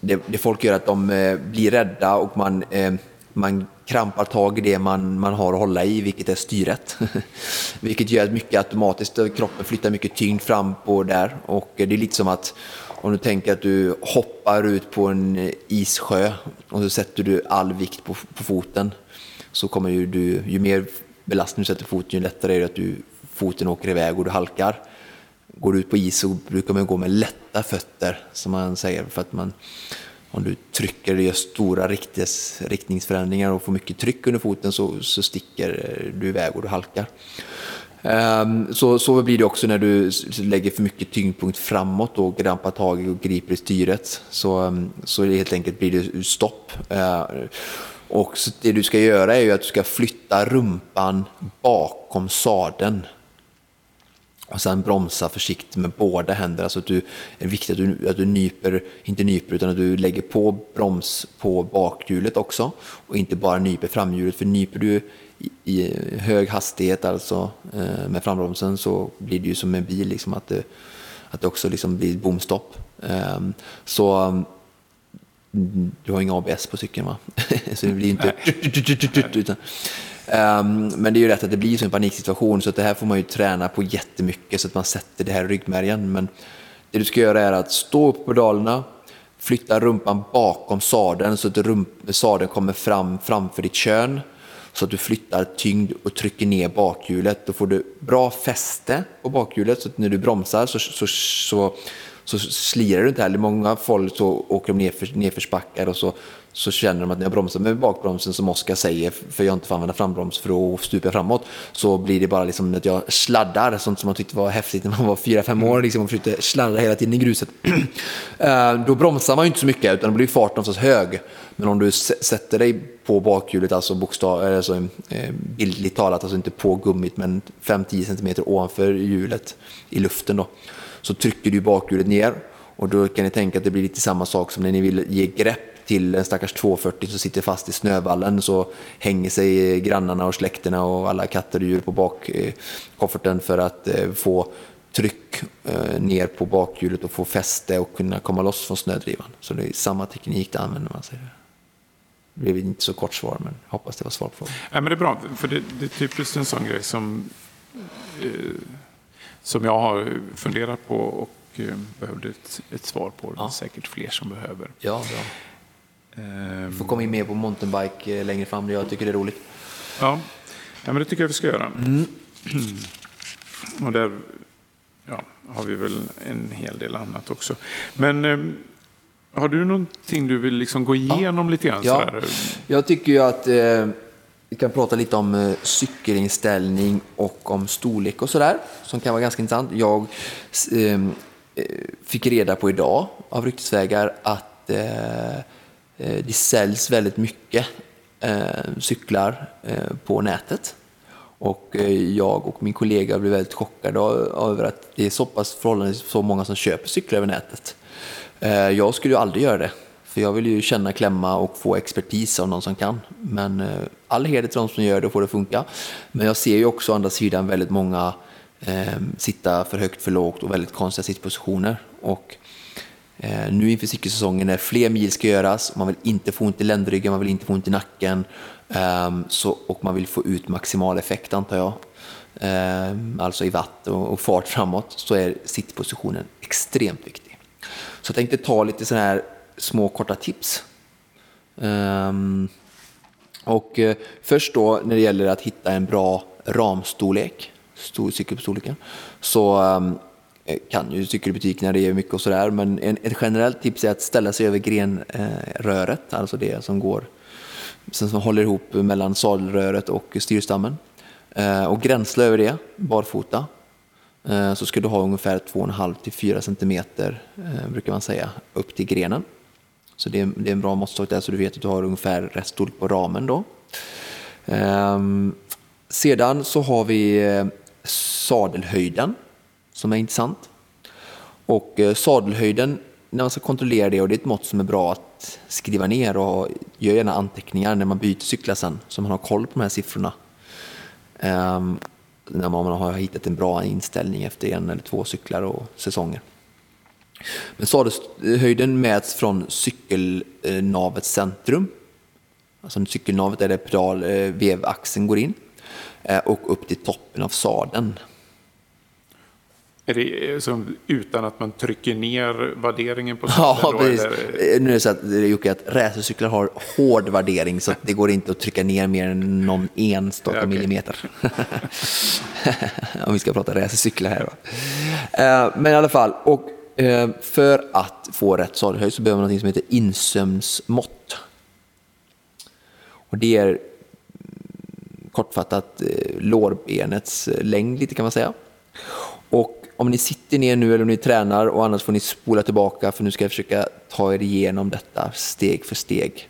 det, det, folk gör att de eh, blir rädda och man, eh, man krampar tag i det man, man har att hålla i, vilket är styret. vilket gör att mycket automatiskt, kroppen flyttar mycket tyngd fram på där och det är lite som att om du tänker att du hoppar ut på en issjö och så sätter du all vikt på, på foten så kommer ju du, ju mer belastning du sätter foten ju lättare är det att du, foten åker iväg och du halkar går du ut på is så brukar man gå med lätta fötter, som man säger, för att man om du trycker och gör stora riktes, riktningsförändringar och får mycket tryck under foten så, så sticker du iväg och du halkar. Ehm, så, så blir det också när du lägger för mycket tyngdpunkt framåt och grampar tag och griper i styret. Så, ehm, så helt enkelt blir det stopp. Ehm, och det du ska göra är ju att du ska flytta rumpan bakom sadeln och sen bromsa försiktigt med båda händerna. Alltså att du, det är viktigt att du, att du nyper, inte nyper, utan att du lägger på broms på bakhjulet också. Och inte bara nyper framhjulet, för nyper du i, hög hastighet alltså eh, med frambromsen så blir det ju som en bil, liksom, att, det, att det också liksom blir bomstopp. Eh, så du har inga ABS på cykeln va? så det blir inte... utan, Um, men det är ju rätt att det blir så en paniksituation så att det här får man ju träna på jättemycket så att man sätter det här i ryggmärgen. Men det du ska göra är att stå upp på pedalerna, flytta rumpan bakom sadeln så att rump, sadeln kommer fram framför ditt kön så att du flyttar tyngd och trycker ner bakhjulet. Då får du bra fäste på bakhjulet så att när du bromsar så, så, så, så slirar du inte heller. Många folk så åker de nerför, nerförsbackar och så så känner de att när jag bromsar med bakbromsen som Oskar säger, för jag inte får använda frambroms för att stupa framåt, så blir det bara liksom att jag sladdar, sånt som man tyckte var häftigt när man var 4-5 år, liksom, och försökte sladda hela tiden i gruset. Eh, då bromsar man ju inte så mycket, utan då blir farten oftast hög. Men om du sätter dig på bakhjulet, alltså, bokstav, eh, alltså eh, bildligt talat, alltså inte på gummit, men 5-10 cm ovanför hjulet i luften då, så trycker du bakhjulet ner och då kan ni tänka att det blir lite samma sak som när ni vill ge grepp till en stackars 240 som sitter fast i snövallen så hänger sig grannarna och släkterna och alla katter och djur på bakkofferten för att eh, få tryck ner på bakhjulet och få fäste och kunna komma loss från snödrivan. Så det är samma teknik det använder man sig av. Det blev inte så kort svar, men hoppas det var svar på frågan. Ja, men det är bra, för det, det är typiskt en sån grej som, eh, som jag har funderat på och eh, behövde ett, ett, svar på. Det är säkert fler som behöver. Ja, bra. Um, Får komma in mer på mountainbike eh, längre fram, jag tycker det är roligt. Ja, ja men det tycker jag vi ska göra. Mm. Och där ja, har vi väl en hel del annat också. Men um, har du någonting du vill liksom gå igenom ja. lite grann? Ja, jag tycker ju att eh, vi kan prata lite om eh, cykelinställning och om storlek och sådär, som kan vara ganska intressant. Jag ehm, eh, fick reda på idag av ryktesvägar att eh, eh, det säljs väldigt mycket eh, cyklar eh, på nätet. Och jag och min kollega blev väldigt chockade över att det är så pass förhållandevis så många som köper cyklar över nätet. Eh, jag skulle ju aldrig göra det, för jag vill ju känna, klämma och få expertis av någon som kan. Men eh, all heder till de som gör det och får det funka. Men jag ser ju också å andra sidan väldigt många eh, sitta för högt, för lågt och väldigt konstiga sittpositioner. Och eh, nu inför cykelsäsongen när fler mil ska göras, man vill inte få ont i ländryggen, man vill inte få ont i nacken eh, så, och man vill få ut maximal effekt antar jag. Eh, alltså i watt och, och fart framåt så är sittpositionen extremt viktig. Så jag tänkte ta lite sådana här små korta tips. Um, och uh, först då när det gäller att hitta en bra ramstorlek, stor cykelstorleken, så um, kan ju cykelbutikerna det är mycket och sådär, men en, ett generellt tips är att ställa sig över grenröret, eh, uh, alltså det som går som håller ihop mellan sadelröret och styrstammen. Uh, och gränsla över det barfota. Eh, så ska du ha ungefär 2,5 till 4 cm eh, brukar man säga upp till grenen. Så det är, det är en bra måttstock där så du vet att du har ungefär rätt storlek på ramen då. Ehm, sedan så har vi eh, sadelhöjden som är intressant. Och sadelhöjden, när man ska kontrollera det, och det är ett mått som är bra att skriva ner och gör gärna anteckningar när man byter cyklar sen, så man har koll på de här siffrorna. Ehm, när man har hittat en bra inställning efter en eller två cyklar och säsonger. Men sadelhöjden mäts från cykelnavets centrum, alltså cykelnavet är där pedalvevaxeln eh, vevaxeln går in, eh, och upp till toppen av sadeln. Är det som utan att man trycker ner värderingen på sadeln? Ja, precis. Eller? Nu är det så att, Jocke, att racercyklar har hård värdering så det går inte att trycka ner mer än någon enstaka ja, okay. millimeter. Om vi ska prata racercyklar här. Va? Eh, men i alla fall, och Eh, för att få rätt sadelhöjd så behöver man något som heter insömsmått. Och det är kortfattat eh, lårbenets längd lite kan man säga. Och om ni sitter ner nu eller om ni tränar och annars får ni spola tillbaka för nu ska jag försöka ta er igenom detta steg för steg.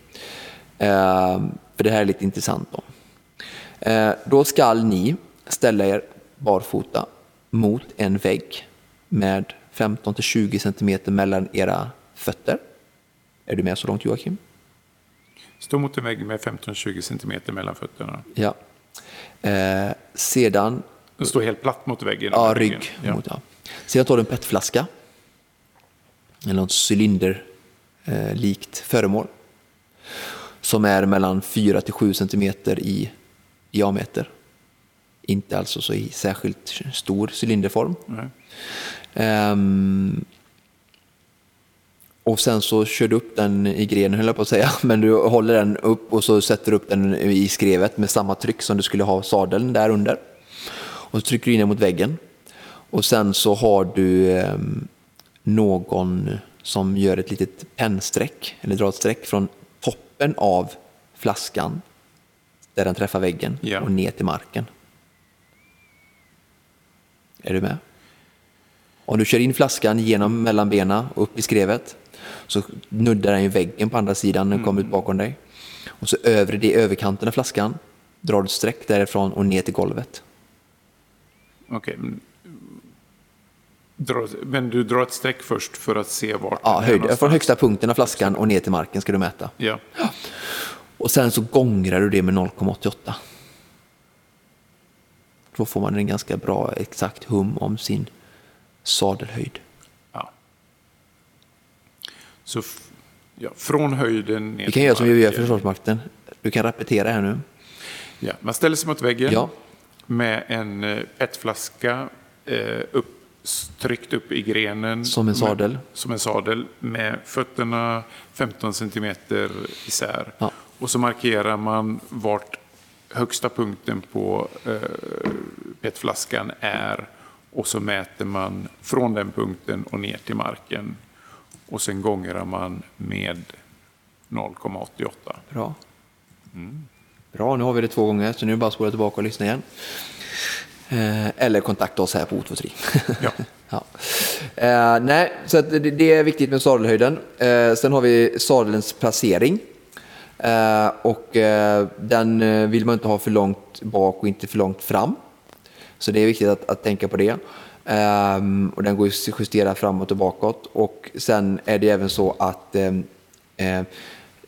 Eh, för det här är lite intressant. Då, då ska ni ställa er barfota mot en vägg med 15 till 20 centimeter mellan era fötter. Är du med så långt Joakim? Stå mot en vägg med 15-20 centimeter mellan fötterna. Ja. Eh, sedan... Stå helt platt mot väggen? Ja, rygg. Ja. Mot, ja. Sedan tar du en petflaska. Eller något cylinderlikt eh, föremål. Som är mellan 4 till 7 centimeter i diameter. Inte alltså så i särskilt stor cylinderform. Um, och sen så kör du upp den i grenen höll jag på att säga, men du håller den upp och så sätter du upp den i skrevet med samma tryck som du skulle ha sadeln där under. Och så trycker du in den mot väggen. Och sen så har du um, någon som gör ett litet pennsträck, eller drar ett streck från toppen av flaskan där den träffar väggen ja. och ner till marken. Är du med? Om du kör in flaskan genom mellan benen och upp i skrevet så nuddar den ju väggen på andra sidan när den kommer ut mm. bakom dig. Och så över det överkanten av flaskan drar du ett streck därifrån och ner till golvet. Okej. Men du drar ett streck först för att se vart Ja, höjd, från högsta punkten av flaskan och ner till marken ska du mäta. Ja. Och sen så gångrar du det med 0,88. Då får man en ganska bra exakt hum om sin sadelhöjd. Ja. Så ja, från höjden ner Vi kan göra som vi gör för Försvarsmakten. Du kan repetera här nu. Ja, man ställer sig mot väggen ja. Med en eh, petflaska eh, upp, tryckt upp i grenen. Som en sadel. Med, som en sadel med fötterna 15 centimeter isär. Ja. Och så markerar man vart högsta punkten på eh, petflaskan är och så mäter man från den punkten och ner till marken. Och sen gångrar man med 0,88. Bra. Mm. Bra, nu har vi det två gånger så nu är det bara att spola tillbaka och lyssna igen. Eh, eller kontakta oss här på O23. Ja. ja. Eh, nej, så det, är viktigt med sadelhöjden. Eh, sen har vi sadelns placering. Eh, och eh, den eh, vill man inte ha för långt bak och inte för långt fram. Så det är viktigt att, att tänka på det. Och den går att justera framåt och bakåt. Och sen är det även så att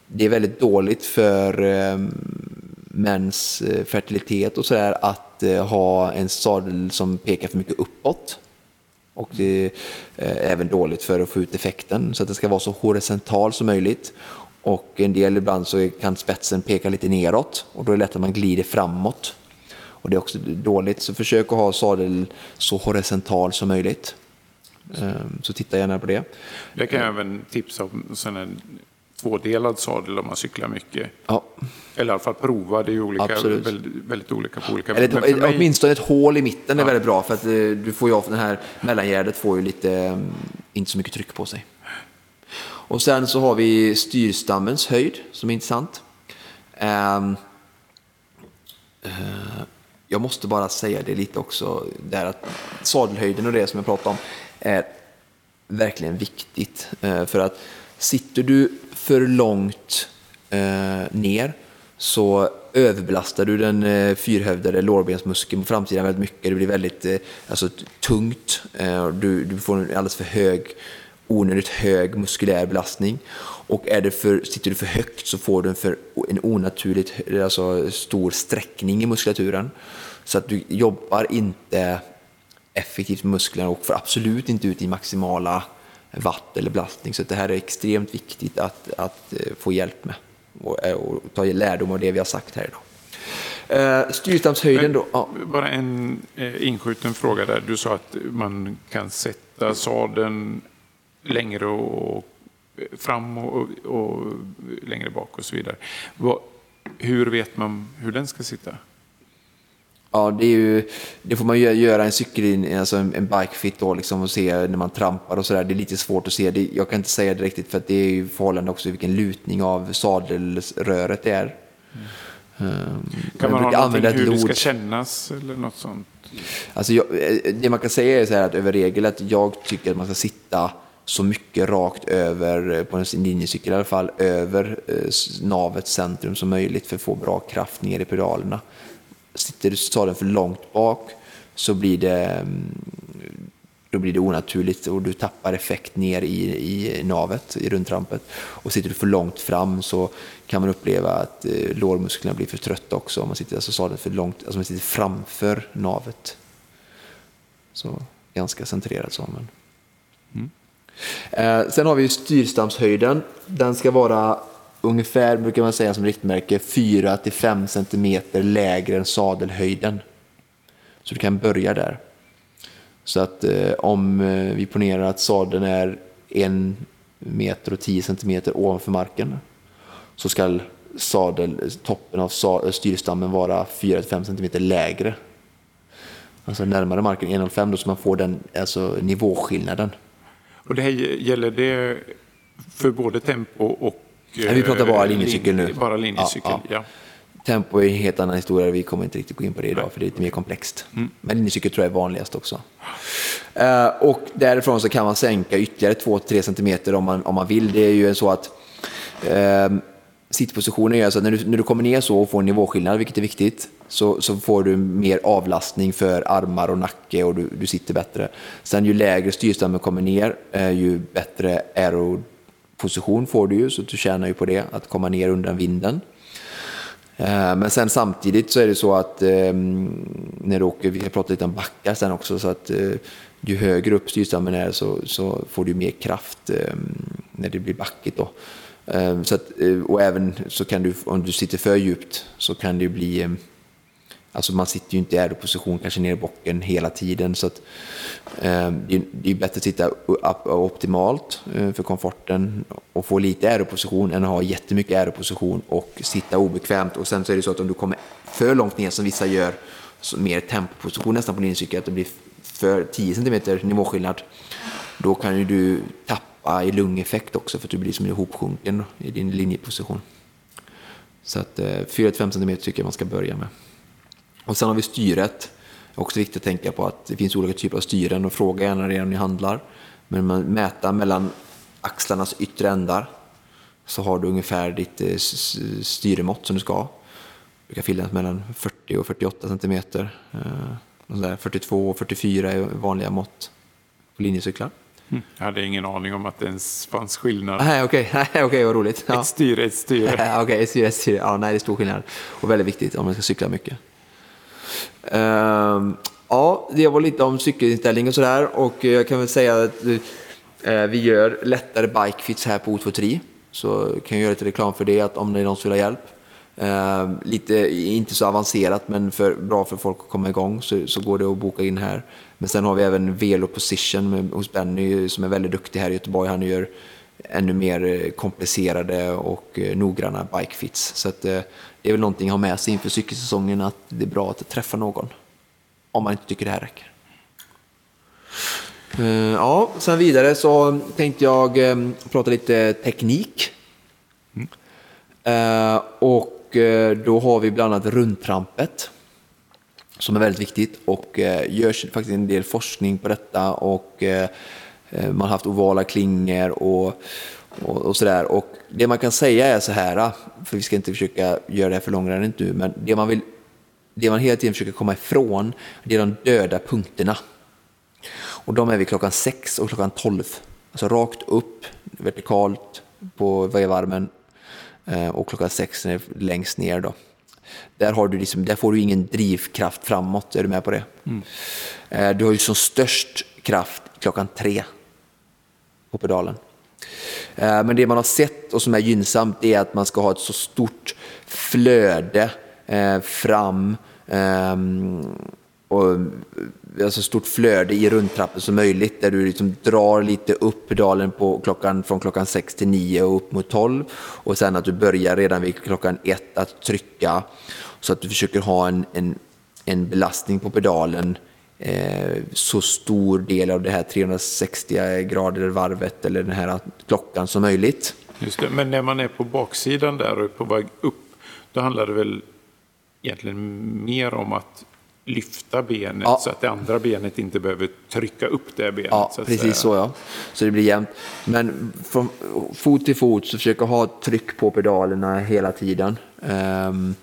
det är väldigt dåligt för mäns eh, fertilitet och sådär att eh, ha en sadel som pekar för mycket uppåt. Och det eh, är även dåligt för att få ut effekten så att det ska vara så horisontal som möjligt. Och en del ibland så kan spetsen peka lite neråt och då är det lätt att man glider framåt. Och det är också dåligt, så försök att ha sadel så horisontal som möjligt. Ehm, så titta gärna på det. Det kan jag även tipsa om en tvådelad sadel om man cyklar mycket. Ja. Eller i alla fall prova, det är ju olika, väldigt, väldigt, olika på olika Eller ett, mig... Åtminstone ett hål i mitten är väldigt bra för att eh, du får ju av den här mellangärdet får ju lite, mm, inte så mycket tryck på sig. Och sen så har vi styrstammens höjd som är intressant. Um, uh, jag måste bara säga det lite också, där att sadelhöjden och det som jag pratade om är verkligen viktigt. Uh, för att sitter du för långt eh, ner så överbelastar du den eh, fyrhövdade lårbensmuskeln på framsidan väldigt mycket. Det blir väldigt eh, alltså, tungt. Eh, du, du får en alldeles för hög onödigt hög muskulär belastning. Och är det för, sitter du för högt så får du en, för, en onaturligt alltså stor sträckning i muskulaturen. Så att du jobbar inte effektivt med musklerna och får absolut inte ut din maximala watt eller belastning. Så det här är extremt viktigt att, att eh, få hjälp med och, eh, och ta lärdom av det vi har sagt här idag. Eh, Styrstamshöjden då? Ja. Bara en inskjuten fråga där. Du sa att man kan sätta sadeln längre och fram och, och, längre bak och så vidare. hur vet man hur den ska sitta? Ja, det, ju, det får man göra en cykel, alltså en, en bike fit då liksom och se när man trampar och sådär. Det är lite svårt att se. Det, jag kan inte säga det riktigt för att det är ju förhållande också vilken lutning av sadelröret det är. Mm. Um, kan man ha någonting hur det ska kännas eller något sånt? Alltså jag, eh, det man kan säga är så här att över regel att jag tycker att man ska sitta så mycket rakt över, eh, på en linjecykel i alla fall, över eh, navets centrum som möjligt för att få bra kraft ner i pedalerna. Sitter du sadeln för långt bak så blir det, mm, då blir det onaturligt och du tappar effekt ner i, i navet, i rundtrampet. Och sitter du för långt fram så kan man uppleva att eh, lårmusklerna blir för trötta också om man sitter alltså sadeln för långt, alltså man sitter framför navet. Så ganska centrerat så. Men... Mm. Eh, sen har vi styrstamshöjden. Den ska vara ungefär, brukar man säga som riktmärke, 4-5 cm lägre än sadelhöjden. Så du kan börja där. Så att eh, om eh, vi ponerar att sadeln är 1 meter och 10 cm ovanför marken så ska sadel, toppen av eh, styrstammen vara 4-5 cm lägre. Alltså närmare marken 1,05 då så man får den alltså nivåskillnaden. Och det här gäller det för både tempo och... Nej, vi pratar bara eh, linjecykel nu. Bara linjecykel, ja. ja. Tempo är en helt annan historia, vi kommer inte riktigt gå in på det idag för det är lite mer komplext. Mm. Men linjecykel tror jag är vanligast också. Uh, och därifrån så kan man sänka ytterligare 2-3 cm om man, om man vill. Det är ju så att uh, sittpositionen gör så att när du, när du kommer ner så och får en nivåskillnad, vilket är viktigt, så, så får du mer avlastning för armar och nacke och du, du sitter bättre. Sen ju lägre styrstammen kommer ner, eh, ju bättre Position får du ju, så du tjänar ju på det, att komma ner undan vinden. Eh, men sen samtidigt så är det så att ehm, när du åker, vi har pratat lite om backar sen också, så att eh, ju högre upp styrstammen är så, så får du mer kraft ehm, när det blir backigt. Då. Ehm, så att, eh, och även så kan du, om du sitter för djupt, så kan det bli Alltså man sitter ju inte i aeroposition kanske ner i bocken hela tiden. Så att, eh, det är bättre att sitta optimalt eh, för komforten och få lite aeroposition än att ha jättemycket aeroposition och sitta obekvämt. Och sen så är det så att om du kommer för långt ner som vissa gör, så mer tempoposition nästan på din cykel, att det blir för 10 cm nivåskillnad, då kan ju du tappa i lungeffekt också för att du blir som ihopsjunken i din linjeposition. Så att eh, 4-5 cm tycker jag man ska börja med. Och sen har vi styret. Också viktigt att tänka på att det finns olika typer av styren och fråga gärna redan ni handlar. Men man mäter mellan axlarnas yttre ändar så har du ungefär ditt eh, styremått som du ska ha. Det brukar finnas mellan 40 och 48 centimeter. 42 eh, och 44 är vanliga mått på linjecyklar. Mm. Jag hade ingen aning om att det ens fanns skillnad. Nej, okej, okay. okay, vad roligt. Ja. Ett styre, ett styre. okej, okay, ett styre, ett styre. Ja, nej, det är stor skillnad. Och väldigt viktigt om man ska cykla mycket. Uh, ja, det var lite om cykelinställning och sådär. Och jag kan väl säga att uh, vi gör lättare bikefits här på O23. Så kan jag göra lite reklam för det, att om det är någon som vill ha hjälp. Uh, lite, inte så avancerat, men för, bra för folk att komma igång så, så går det att boka in här. Men sen har vi även Velo Position med, hos Benny som är väldigt duktig här i Göteborg. Han gör ännu mer eh, komplicerade och eh, noggranna bikefits. Så att, eh, är väl någonting att ha med sig inför cykelsäsongen att det är bra att träffa någon. Om man inte tycker det här räcker. Ja, sen vidare så tänkte jag prata lite teknik. Mm. Och då har vi bland annat rundtrampet som är väldigt viktigt och eh, görs faktiskt en del forskning på detta och eh, eh, man har haft ovala klingor och, och, och sådär. Och det man kan säga är så här, för vi ska inte försöka göra det här för långrandigt nu, men det man, vill, det man hela tiden försöker komma ifrån, det är de döda punkterna. Och de är vid klockan 6 och klockan 12. Alltså rakt upp, vertikalt på vevarmen eh, och klockan 6 längst ner. Då. Där, du liksom, där får du ingen drivkraft framåt, är du med på det? Mm. Eh, du har ju som störst kraft klockan tre på pedalen. Eh, men det man har sett och som är gynnsamt är att man ska ha ett så stort flöde eh, fram ehm, och alltså stort flöde i rundtrappen som möjligt där du liksom drar lite upp pedalen på klockan, från klockan 6 till 9 och upp mot 12 och sen att du börjar redan vid klockan 1 att trycka så att du försöker ha en, en, en belastning på pedalen eh, så stor del av det här 360 grader varvet eller den här klockan som möjligt. Just det. Men när man är på baksidan där och är på väg upp, då handlar det väl egentligen mer om att lyfta benet ja. så att det andra benet inte behöver trycka upp det benet. Ja, så precis säga. så ja. Så det blir jämnt. Men från fot till fot så försöka ha tryck på pedalerna hela tiden. Um,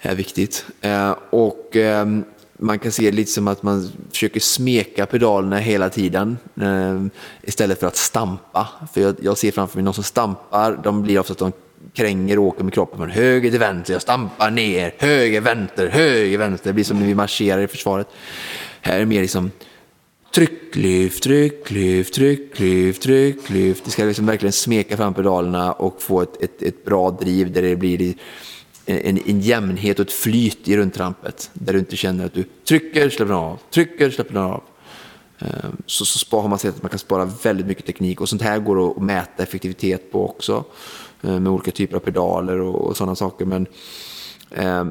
är viktigt. Uh, och um, man kan se det lite som att man försöker smeka pedalerna hela tiden ehm, istället för att stampa. För jag, jag ser framför mig någon som stampar, de blir ofta att de kränger och åker med kroppen från höger till vänster. Jag stampar ner, höger, vänster, höger, vänster. Det blir som när vi marscherar i försvaret. Här är det mer liksom trycklyft, trycklyft, trycklyft, trycklyft. Det ska liksom verkligen smeka fram pedalerna och få ett, ett, ett bra driv där det blir Eh, en, en jämnhet och ett flyt i rundtrampet. Där du inte känner att du trycker, släpper av, trycker, släpper av. Ehm, så, så, så har man sett att man kan spara väldigt mycket teknik och sånt här går att mäta effektivitet på också. Eh, med olika typer av pedaler och, och sådana saker. Men eh,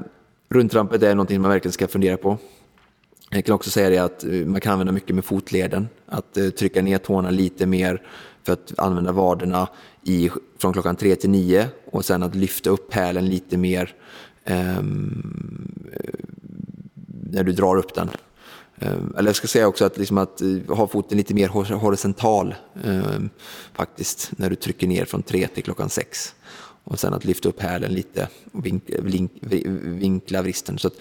rundtrampet är någonting man verkligen ska fundera på. Jag kan också säga det att eh, man kan använda mycket med fotleden. Att eh, trycka ner tårna lite mer för att använda vaderna i, från klockan tre till nio och sen att lyfta upp hälen lite mer eh, när du drar upp den. Eh, eller jag ska säga också att, liksom att eh, ha foten lite mer horisontal eh, faktiskt när du trycker ner från tre till klockan sex. Och sen att lyfta upp hälen lite och vink, vink, vinkla vristen. Så att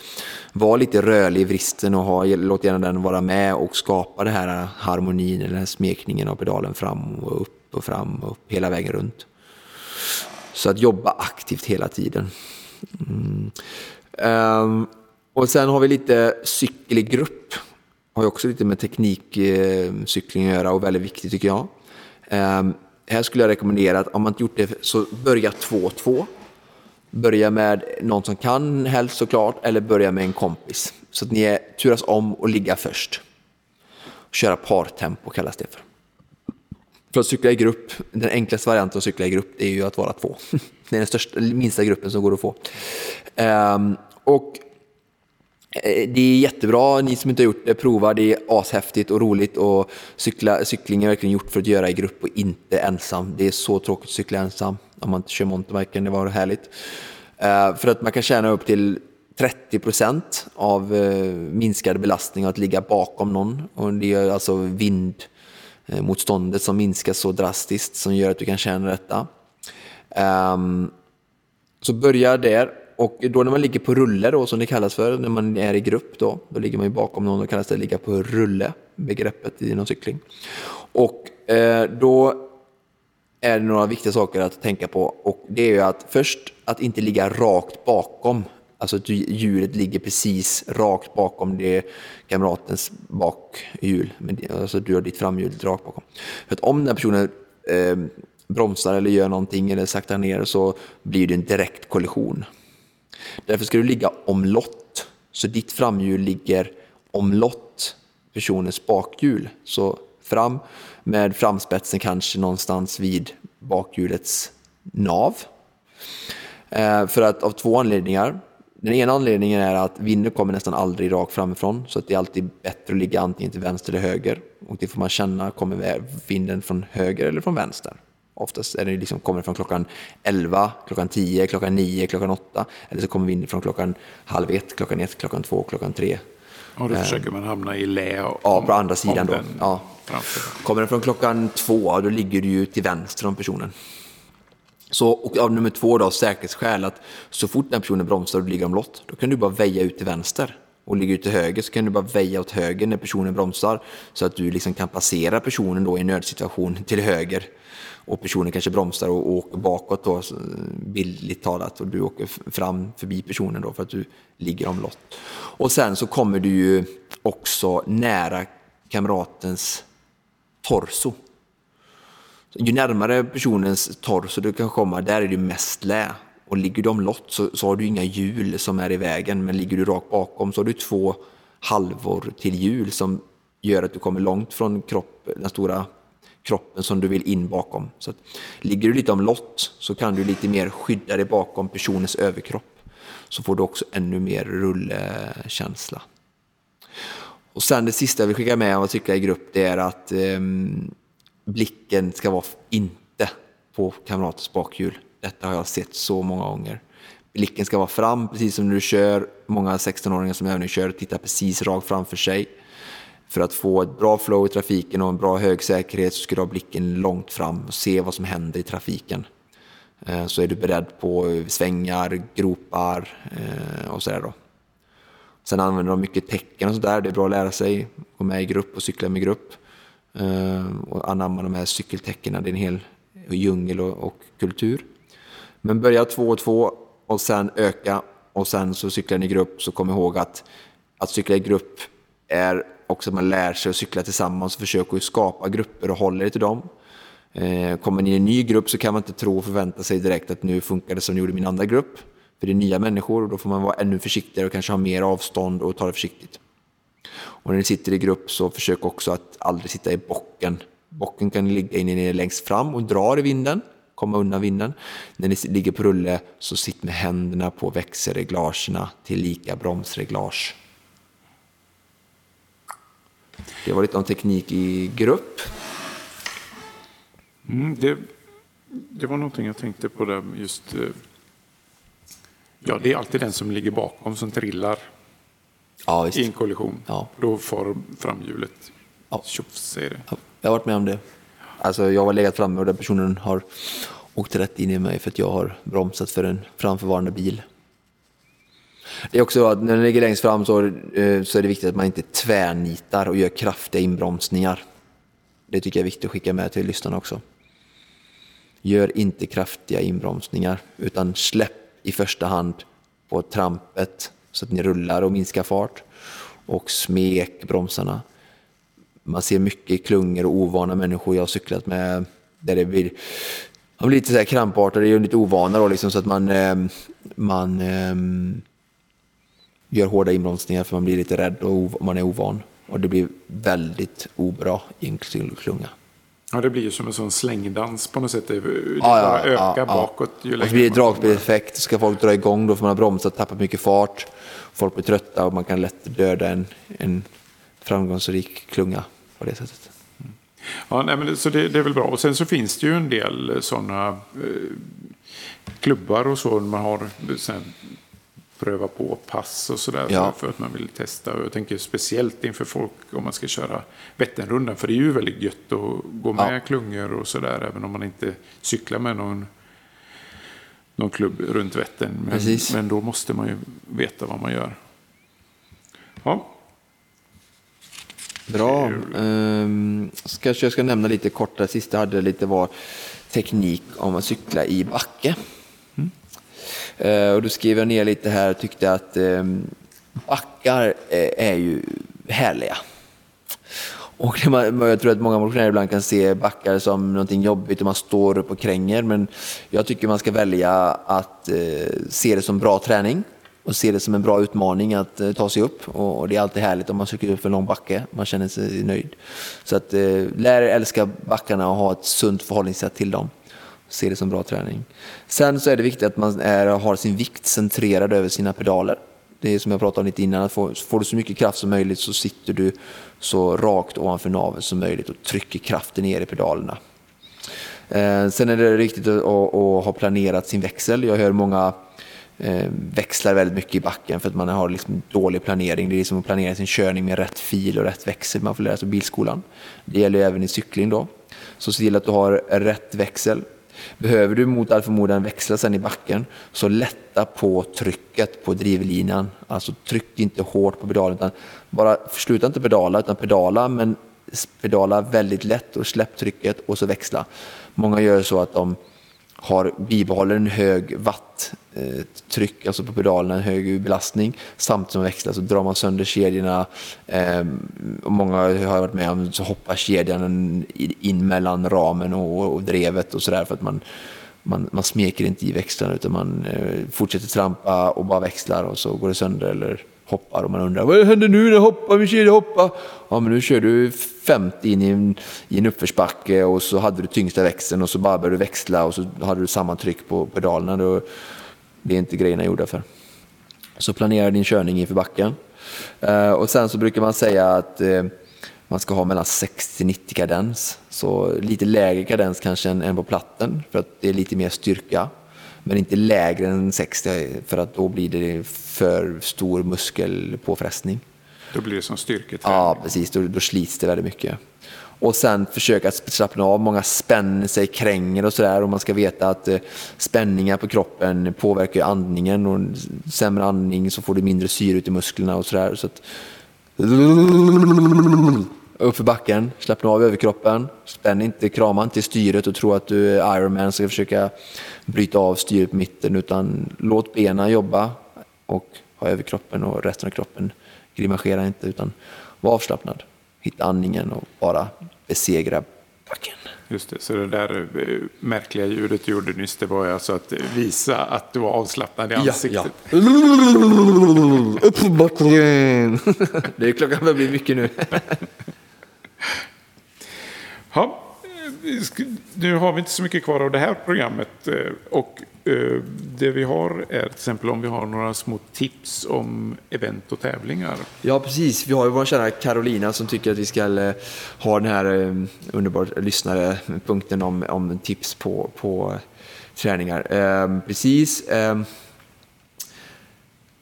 var lite rörlig i vristen och ha, låt gärna den vara med och skapa den här harmonin, den här smekningen av pedalen fram och upp och fram och upp hela vägen runt. Så att jobba aktivt hela tiden. Mm. Um, och sen har vi lite cykel i grupp. Har ju också lite med teknikcykling eh, att göra och väldigt viktigt tycker jag. Um, här skulle jag rekommendera att om man inte gjort det så börja 2-2. Börja med någon som kan helst såklart eller börja med en kompis. Så att ni är, turas om och ligga först. Köra partempo kallas det för. För att cykla i grupp, den enklaste varianten att cykla i grupp är ju att vara två. Det är den största, minsta gruppen som går att få. Um, och Eh, det är jättebra, ni som inte har gjort det, prova. Det är ashäftigt och roligt och cykla, cykling är verkligen gjort för att göra i grupp och inte ensam. Det är så tråkigt att cykla ensam om man inte kör mountainbiken, det var härligt. Eh, för att man kan tjäna upp till 30 procent av eh, minskad belastning att ligga bakom någon. Och det är alltså vindmotståndet som minskar så drastiskt som gör att du kan tjäna detta. Um, så börja där och då när man ligger på rulle då som det kallas för när man är i grupp då, då ligger man ju bakom någon och kallas det ligga på rulle, begreppet inom cykling. Och eh, då är det några viktiga saker att tänka på och det är ju att först att inte ligga rakt bakom Alltså att hjulet ligger precis rakt bakom det kamratens bakhjul. Alltså du har ditt framhjul rakt bakom. För att om den personen eh, bromsar eller gör någonting eller saktar ner så blir det en direkt kollision. Därför ska du ligga omlott. Så ditt framhjul ligger omlott personens bakhjul. Så fram med framspetsen kanske någonstans vid bakhjulets nav. Eh, för att av två anledningar. Den ena anledningen är att vinden kommer nästan aldrig rakt framifrån så att det är alltid bättre att ligga antingen till vänster eller höger. Och det får man känna, kommer vinden från höger eller från vänster? Oftast är det liksom, kommer från klockan 11, klockan 10, klockan 9, klockan 8. Eller så kommer vinden från klockan halv 1, klockan 1, klockan 2, klockan 3. Och då eh, försöker man hamna i lä. Ja, på andra sidan då. Ja. Kommer den från klockan 2, då ligger du ju till vänster om personen. Så, och av nummer två då, säkerhetsskäl, att så fort den personen bromsar och ligger omlott, då kan du bara väja ut till vänster. Och ligger du till höger så kan du bara väja åt höger när personen bromsar. Så att du liksom kan passera personen då i en nödsituation till höger. Och personen kanske bromsar och, åker bakåt då, bildligt talat. Och du åker fram förbi personen då för att du ligger omlott. Och sen så kommer du ju också nära kamratens torso ju närmare personens torso du kan komma, där är det mest lä. Och ligger du omlott så, så har du inga hjul som är i vägen, men ligger du rakt bakom så har du två halvor till hjul som gör att du kommer långt från kropp, den stora kroppen som du vill in bakom. Så att, ligger du lite omlott så kan du lite mer skydda dig bakom personens överkropp. Så får du också ännu mer rullkänsla. Och sen det sista vi skickar med och att i grupp det är att eh, blicken ska vara inte på kamratens bakhjul. Detta har jag sett så många gånger. Blicken ska vara fram, precis som när du kör. Många 16-åringar som övningskör tittar precis rakt framför sig. För att få ett bra flow i trafiken och en bra hög säkerhet så ska du ha blicken långt fram och se vad som händer i trafiken. Eh, så är du beredd på svängar, gropar eh, och sådär då. Sen använder de mycket tecken och sådär. Det är bra att lära sig, gå med i grupp och cykla med grupp. Eh, och anamma de här cykeltecknen. Det är en hel djungel och kultur. Men börja två och två och sen öka och sen så cyklar ni i grupp så kom ihåg att att cykla i grupp är också att man lär sig att cykla tillsammans och försöker skapa grupper och håller er till dem. Eh, kommer ni i en ny grupp så kan man inte tro och förvänta sig direkt att nu funkar det som det gjorde i min andra grupp. För det är nya människor och då får man vara ännu försiktigare och kanske ha mer avstånd och ta det försiktigt. Och när ni sitter i grupp så försök också att aldrig sitta i bocken. Bocken kan ligga inne ner längst fram och dra i vinden, komma undan vinden. När ni ligger på rulle så sitt med händerna på växelreglagerna till lika bromsreglage. Det var lite om teknik i grupp. Mm, det, det var någonting jag tänkte på där just. Eh, ja, det är alltid den som ligger bakom som trillar ja, i en kollision. Ja. Då far framhjulet. Ja. Det. Ja, jag har varit med om det. Alltså, jag har legat framme och den personen har åkt rätt in i mig för att jag har bromsat för en framförvarande bil. Det är också att när den ligger längst fram så, eh, så är det viktigt att man inte tvärnitar och gör kraftiga inbromsningar. Det tycker jag är viktigt att skicka med till lyssnarna också. Gör inte kraftiga inbromsningar utan släpp i första hand på trampet så att ni rullar och minskar fart. Och smek bromsarna. Man ser mycket klungor och ovana människor jag har cyklat med där det blir, man blir lite så här krampartade, är lite ovana då liksom, så att man, eh, man eh, gör hårda inbromsningar för man blir lite rädd och man är ovan. Och det blir väldigt obra i en klunga. Ja, det blir ju som en sån slängdans på något sätt. Det, det ja, bara ja, ökar ja, bakåt. Ju och så blir det dragspeleffekt. Ska folk dra igång då får man ha bromsat, tappat mycket fart. Folk blir trötta och man kan lätt döda en, en framgångsrik klunga på det sättet. Ja, nej, men så det, det, är väl bra. Och sen så finns det ju en del sådana eh, klubbar och så. Man har sen pröva på pass och sådär Ja. för, att man vill testa. Och jag tänker speciellt inför folk om man ska köra Vätternrundan. För det är ju väldigt gött att gå med Ja. klungor och sådär. Även om man inte cyklar med någon, någon klubb runt Vättern. Men, men då måste man ju veta vad man gör. Ja, Bra. Um, ska, jag ska nämna lite kort, det sista jag hade lite var teknik om att cykla i backe. Eh, och då skrev jag ner lite här och tyckte att ehm, backar eh, är ju härliga. Och man, jag tror att många motionärer ibland kan se backar som någonting jobbigt och man står upp och kränger. Men jag tycker man ska välja att eh, se det som bra träning och se det som en bra utmaning att ta sig upp. Och, det är alltid härligt om man cyklar upp för en lång backe. Man känner sig nöjd. Så att lär er älska backarna och ha ett sunt förhållningssätt till dem. Se det som bra träning. Sen så är det viktigt att man är, har sin vikt centrerad över sina pedaler. Det är som jag pratade om lite innan, att får, får du så mycket kraft som möjligt så sitter du så rakt ovanför naveln som möjligt och trycker kraften ner i pedalerna. Eh, sen är det viktigt att, att, att ha planerat sin växel. Jag hör många eh, växlar väldigt mycket i backen för att man har liksom dålig planering. Det är som att planera sin körning med rätt fil och rätt växel. Man får lära sig på bilskolan. Det gäller även i cykling då. Så se till att du har rätt växel. Behöver du mot all förmodan växla sen i backen så lätta på trycket på drivlinan. Alltså tryck inte hårt på pedalen utan bara sluta inte pedala utan pedala men pedala väldigt lätt och släpp trycket och så växla. Många gör så att de har bibehåller en hög watt-tryck, alltså på pedalerna, en hög belastning, samtidigt som man växlar så drar man sönder kedjorna. Eh, och många har varit med om så hoppar kedjan in mellan ramen och, och drevet och sådär för att man, man, man smeker inte i växlarna utan man eh, fortsätter trampa och bara växlar och så går det sönder eller hoppar och man undrar vad händer nu när jag hoppar, min kedja hoppar. Ja men nu kör du 50 in i en, i en uppförsbacke och så hade du tyngsta växeln och så bara började du växla och så hade du samma tryck på pedalerna. Då, det är inte grejerna gjorda för. Så planera din körning inför backen. Eh, och sen så brukar man säga att eh, man ska ha mellan 60-90 kadens. Så lite lägre kadens kanske än, än på platten för att det är lite mer styrka. Men inte lägre än 60 för att då blir det för stor muskelpåfrestning. då blir det som styrketräning. Ja, precis. Då, då slits det väldigt mycket. Och sen försöka slappna av. Många spänner sig, kränger och sådär. Och man ska veta att eh, spänningar på kroppen påverkar andningen. Och sämre andning så får du mindre syre ut i musklerna och sådär. Så att... Upp för backen, slappna av överkroppen. Spänn inte, krama inte styret och tro att du är Ironman ska försöka bryta av styret på mitten. Utan låt benen jobba och ha överkroppen och resten av kroppen. Grimasera inte utan var avslappnad. Hitta andningen och bara besegra backen. Just det, så det där eh, märkliga ljudet du gjorde nyss, det var ju alltså att visa att du var avslappnad i ansiktet. Upp för backen! Det är klockan börjar bli mycket nu. Ja, nu har vi inte så mycket kvar av det här programmet. Eh, och eh, det vi har är till exempel om vi har några små tips om event och tävlingar. Ja, precis. Vi har ju vår kära Carolina som tycker att vi ska eh, ha den här underbara lyssnare punkten om, om tips på, på träningar. Precis.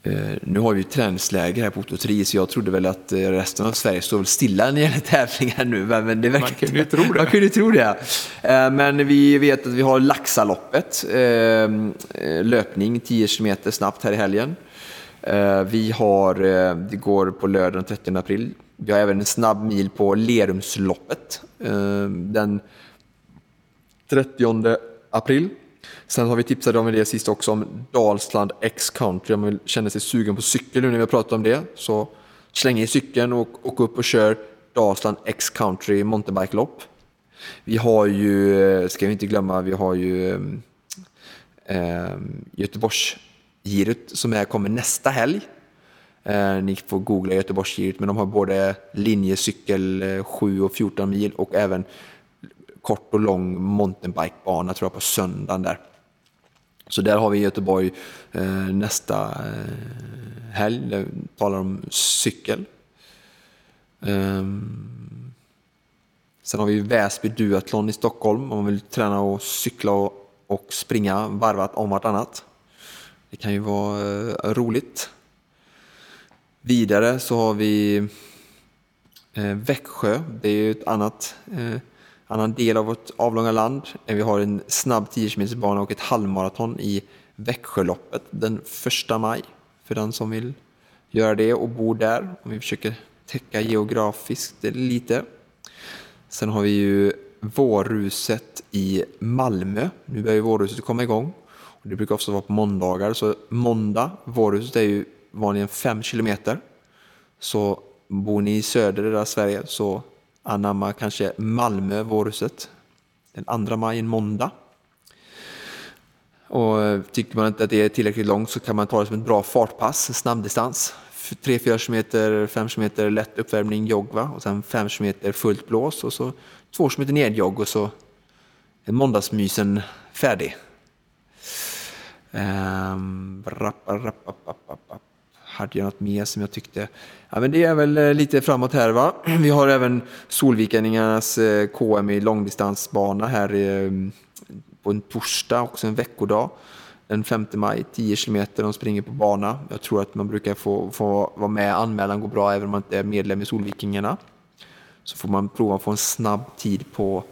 Eh, nu har vi ju träningsläger här på Otto 3, så jag trodde väl att eh, resten av Sverige står väl stilla när det gäller tävlingar nu. Men det verkar Man kunde ju tro det. Man kunde tro det. Eh, Men vi vet att vi har Laxaloppet, löpning 10 km snabbt här i helgen. Vi har, det går på lördag den 30 april. Vi har även en snabb mil på Lerumsloppet den 30 april. Sen har vi tipsat om det sist också om Dalsland X-Country. Om man känner sig sugen på cykel nu när vi har pratat om det så släng i cykeln och åk upp och kör Dalsland X-Country mountainbike-lopp. Vi har ju, eh, ska vi inte glömma, vi har ju eh, eh, Göteborgsgirot som är, kommer nästa helg. Eh, ni får googla Göteborgsgirot, men de har både linjecykel eh, 7 och 14 mil och även kort och lång mountainbikebana tror jag på söndagen där. Så där har vi Göteborg eh, nästa eh, helg, där vi talar om cykel. Ehm, sen har vi Väsby Duathlon i Stockholm om man vill träna och cykla och och springa varvat om vartannat. Det kan ju vara eh, roligt. Vidare så har vi eh, Växjö. Det är ju ett annat, eh, annan del av vårt avlånga land. Vi har en snabb 10 km bana och ett halvmaraton i Växjöloppet den 1 maj. För den som vill göra det och bor där. Om vi försöker täcka geografiskt lite. Sen har vi ju vårruset i Malmö. Nu börjar ju vårruset komma igång. Och det brukar ofta vara på måndagar. Så måndag, vårruset är ju vanligen 5 kilometer. Så bor ni i södra Sverige så anamma kanske Malmö vårhuset den 2 maj, en måndag. Och eh, tycker man inte att det är tillräckligt långt så kan man ta det som ett bra fartpass, snabbdistans. 3-4 km, 5 km lätt uppvärmning, jogg va? och sen 5 km fullt blås och så 2 km nedjogg och så är måndagsmysen färdig. Um, hade jag något mer som jag tyckte? Ja, men det är väl eh, lite framåt här va. Vi har även Solvikingarnas eh, KM i långdistansbana här eh, på en torsdag, också en veckodag. Den 5 maj, 10 kilometer, de springer på bana. Jag tror att man brukar få, få vara med, anmälan går bra även om man inte är medlem i Solvikingarna. Så får man prova att få en snabb tid på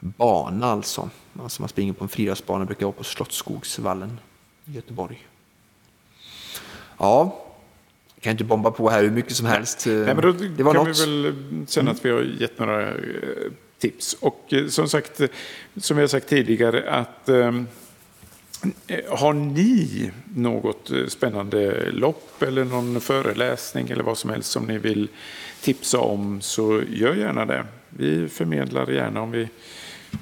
bana alltså. Alltså man springer på en friidrottsbana, brukar vara på Slottsskogsvallen i Göteborg. Ja, jag kan inte bomba på här hur mycket som helst. Nej, men då det var kan något. vi väl känna att vi har gett några eh, tips. Och eh, som sagt, som jag sagt tidigare, att eh, har ni något spännande lopp eller någon föreläsning eller vad som helst som ni vill tipsa om så gör gärna det. Vi förmedlar gärna om, vi,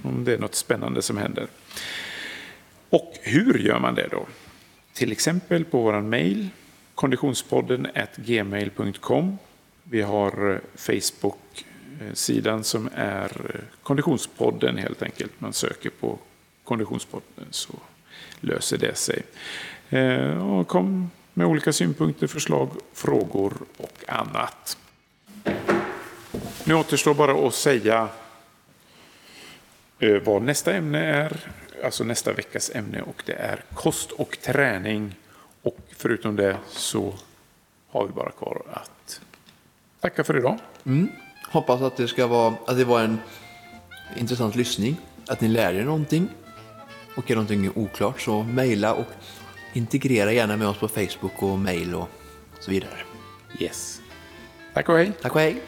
om det är något spännande som händer. Och hur gör man det då? Till exempel på vår mail konditionspodden gmail.com. Vi har eh, Facebook-sidan som är eh, Konditionspodden helt enkelt. Man söker på Konditionspodden så löser det sig. Eh, och kom med olika synpunkter, förslag, frågor och annat. Nu återstår bara att säga vad nästa ämne är, alltså nästa veckas ämne och det är kost och träning förutom det så har vi bara kvar att tacka för idag. Mm. Hoppas att det ska vara, att det var en intressant lyssning, att ni lär er någonting. Och är någonting oklart så mejla och integrera gärna med oss på Facebook och mejl och så vidare. Yes. Tack och hej. Tack och hej.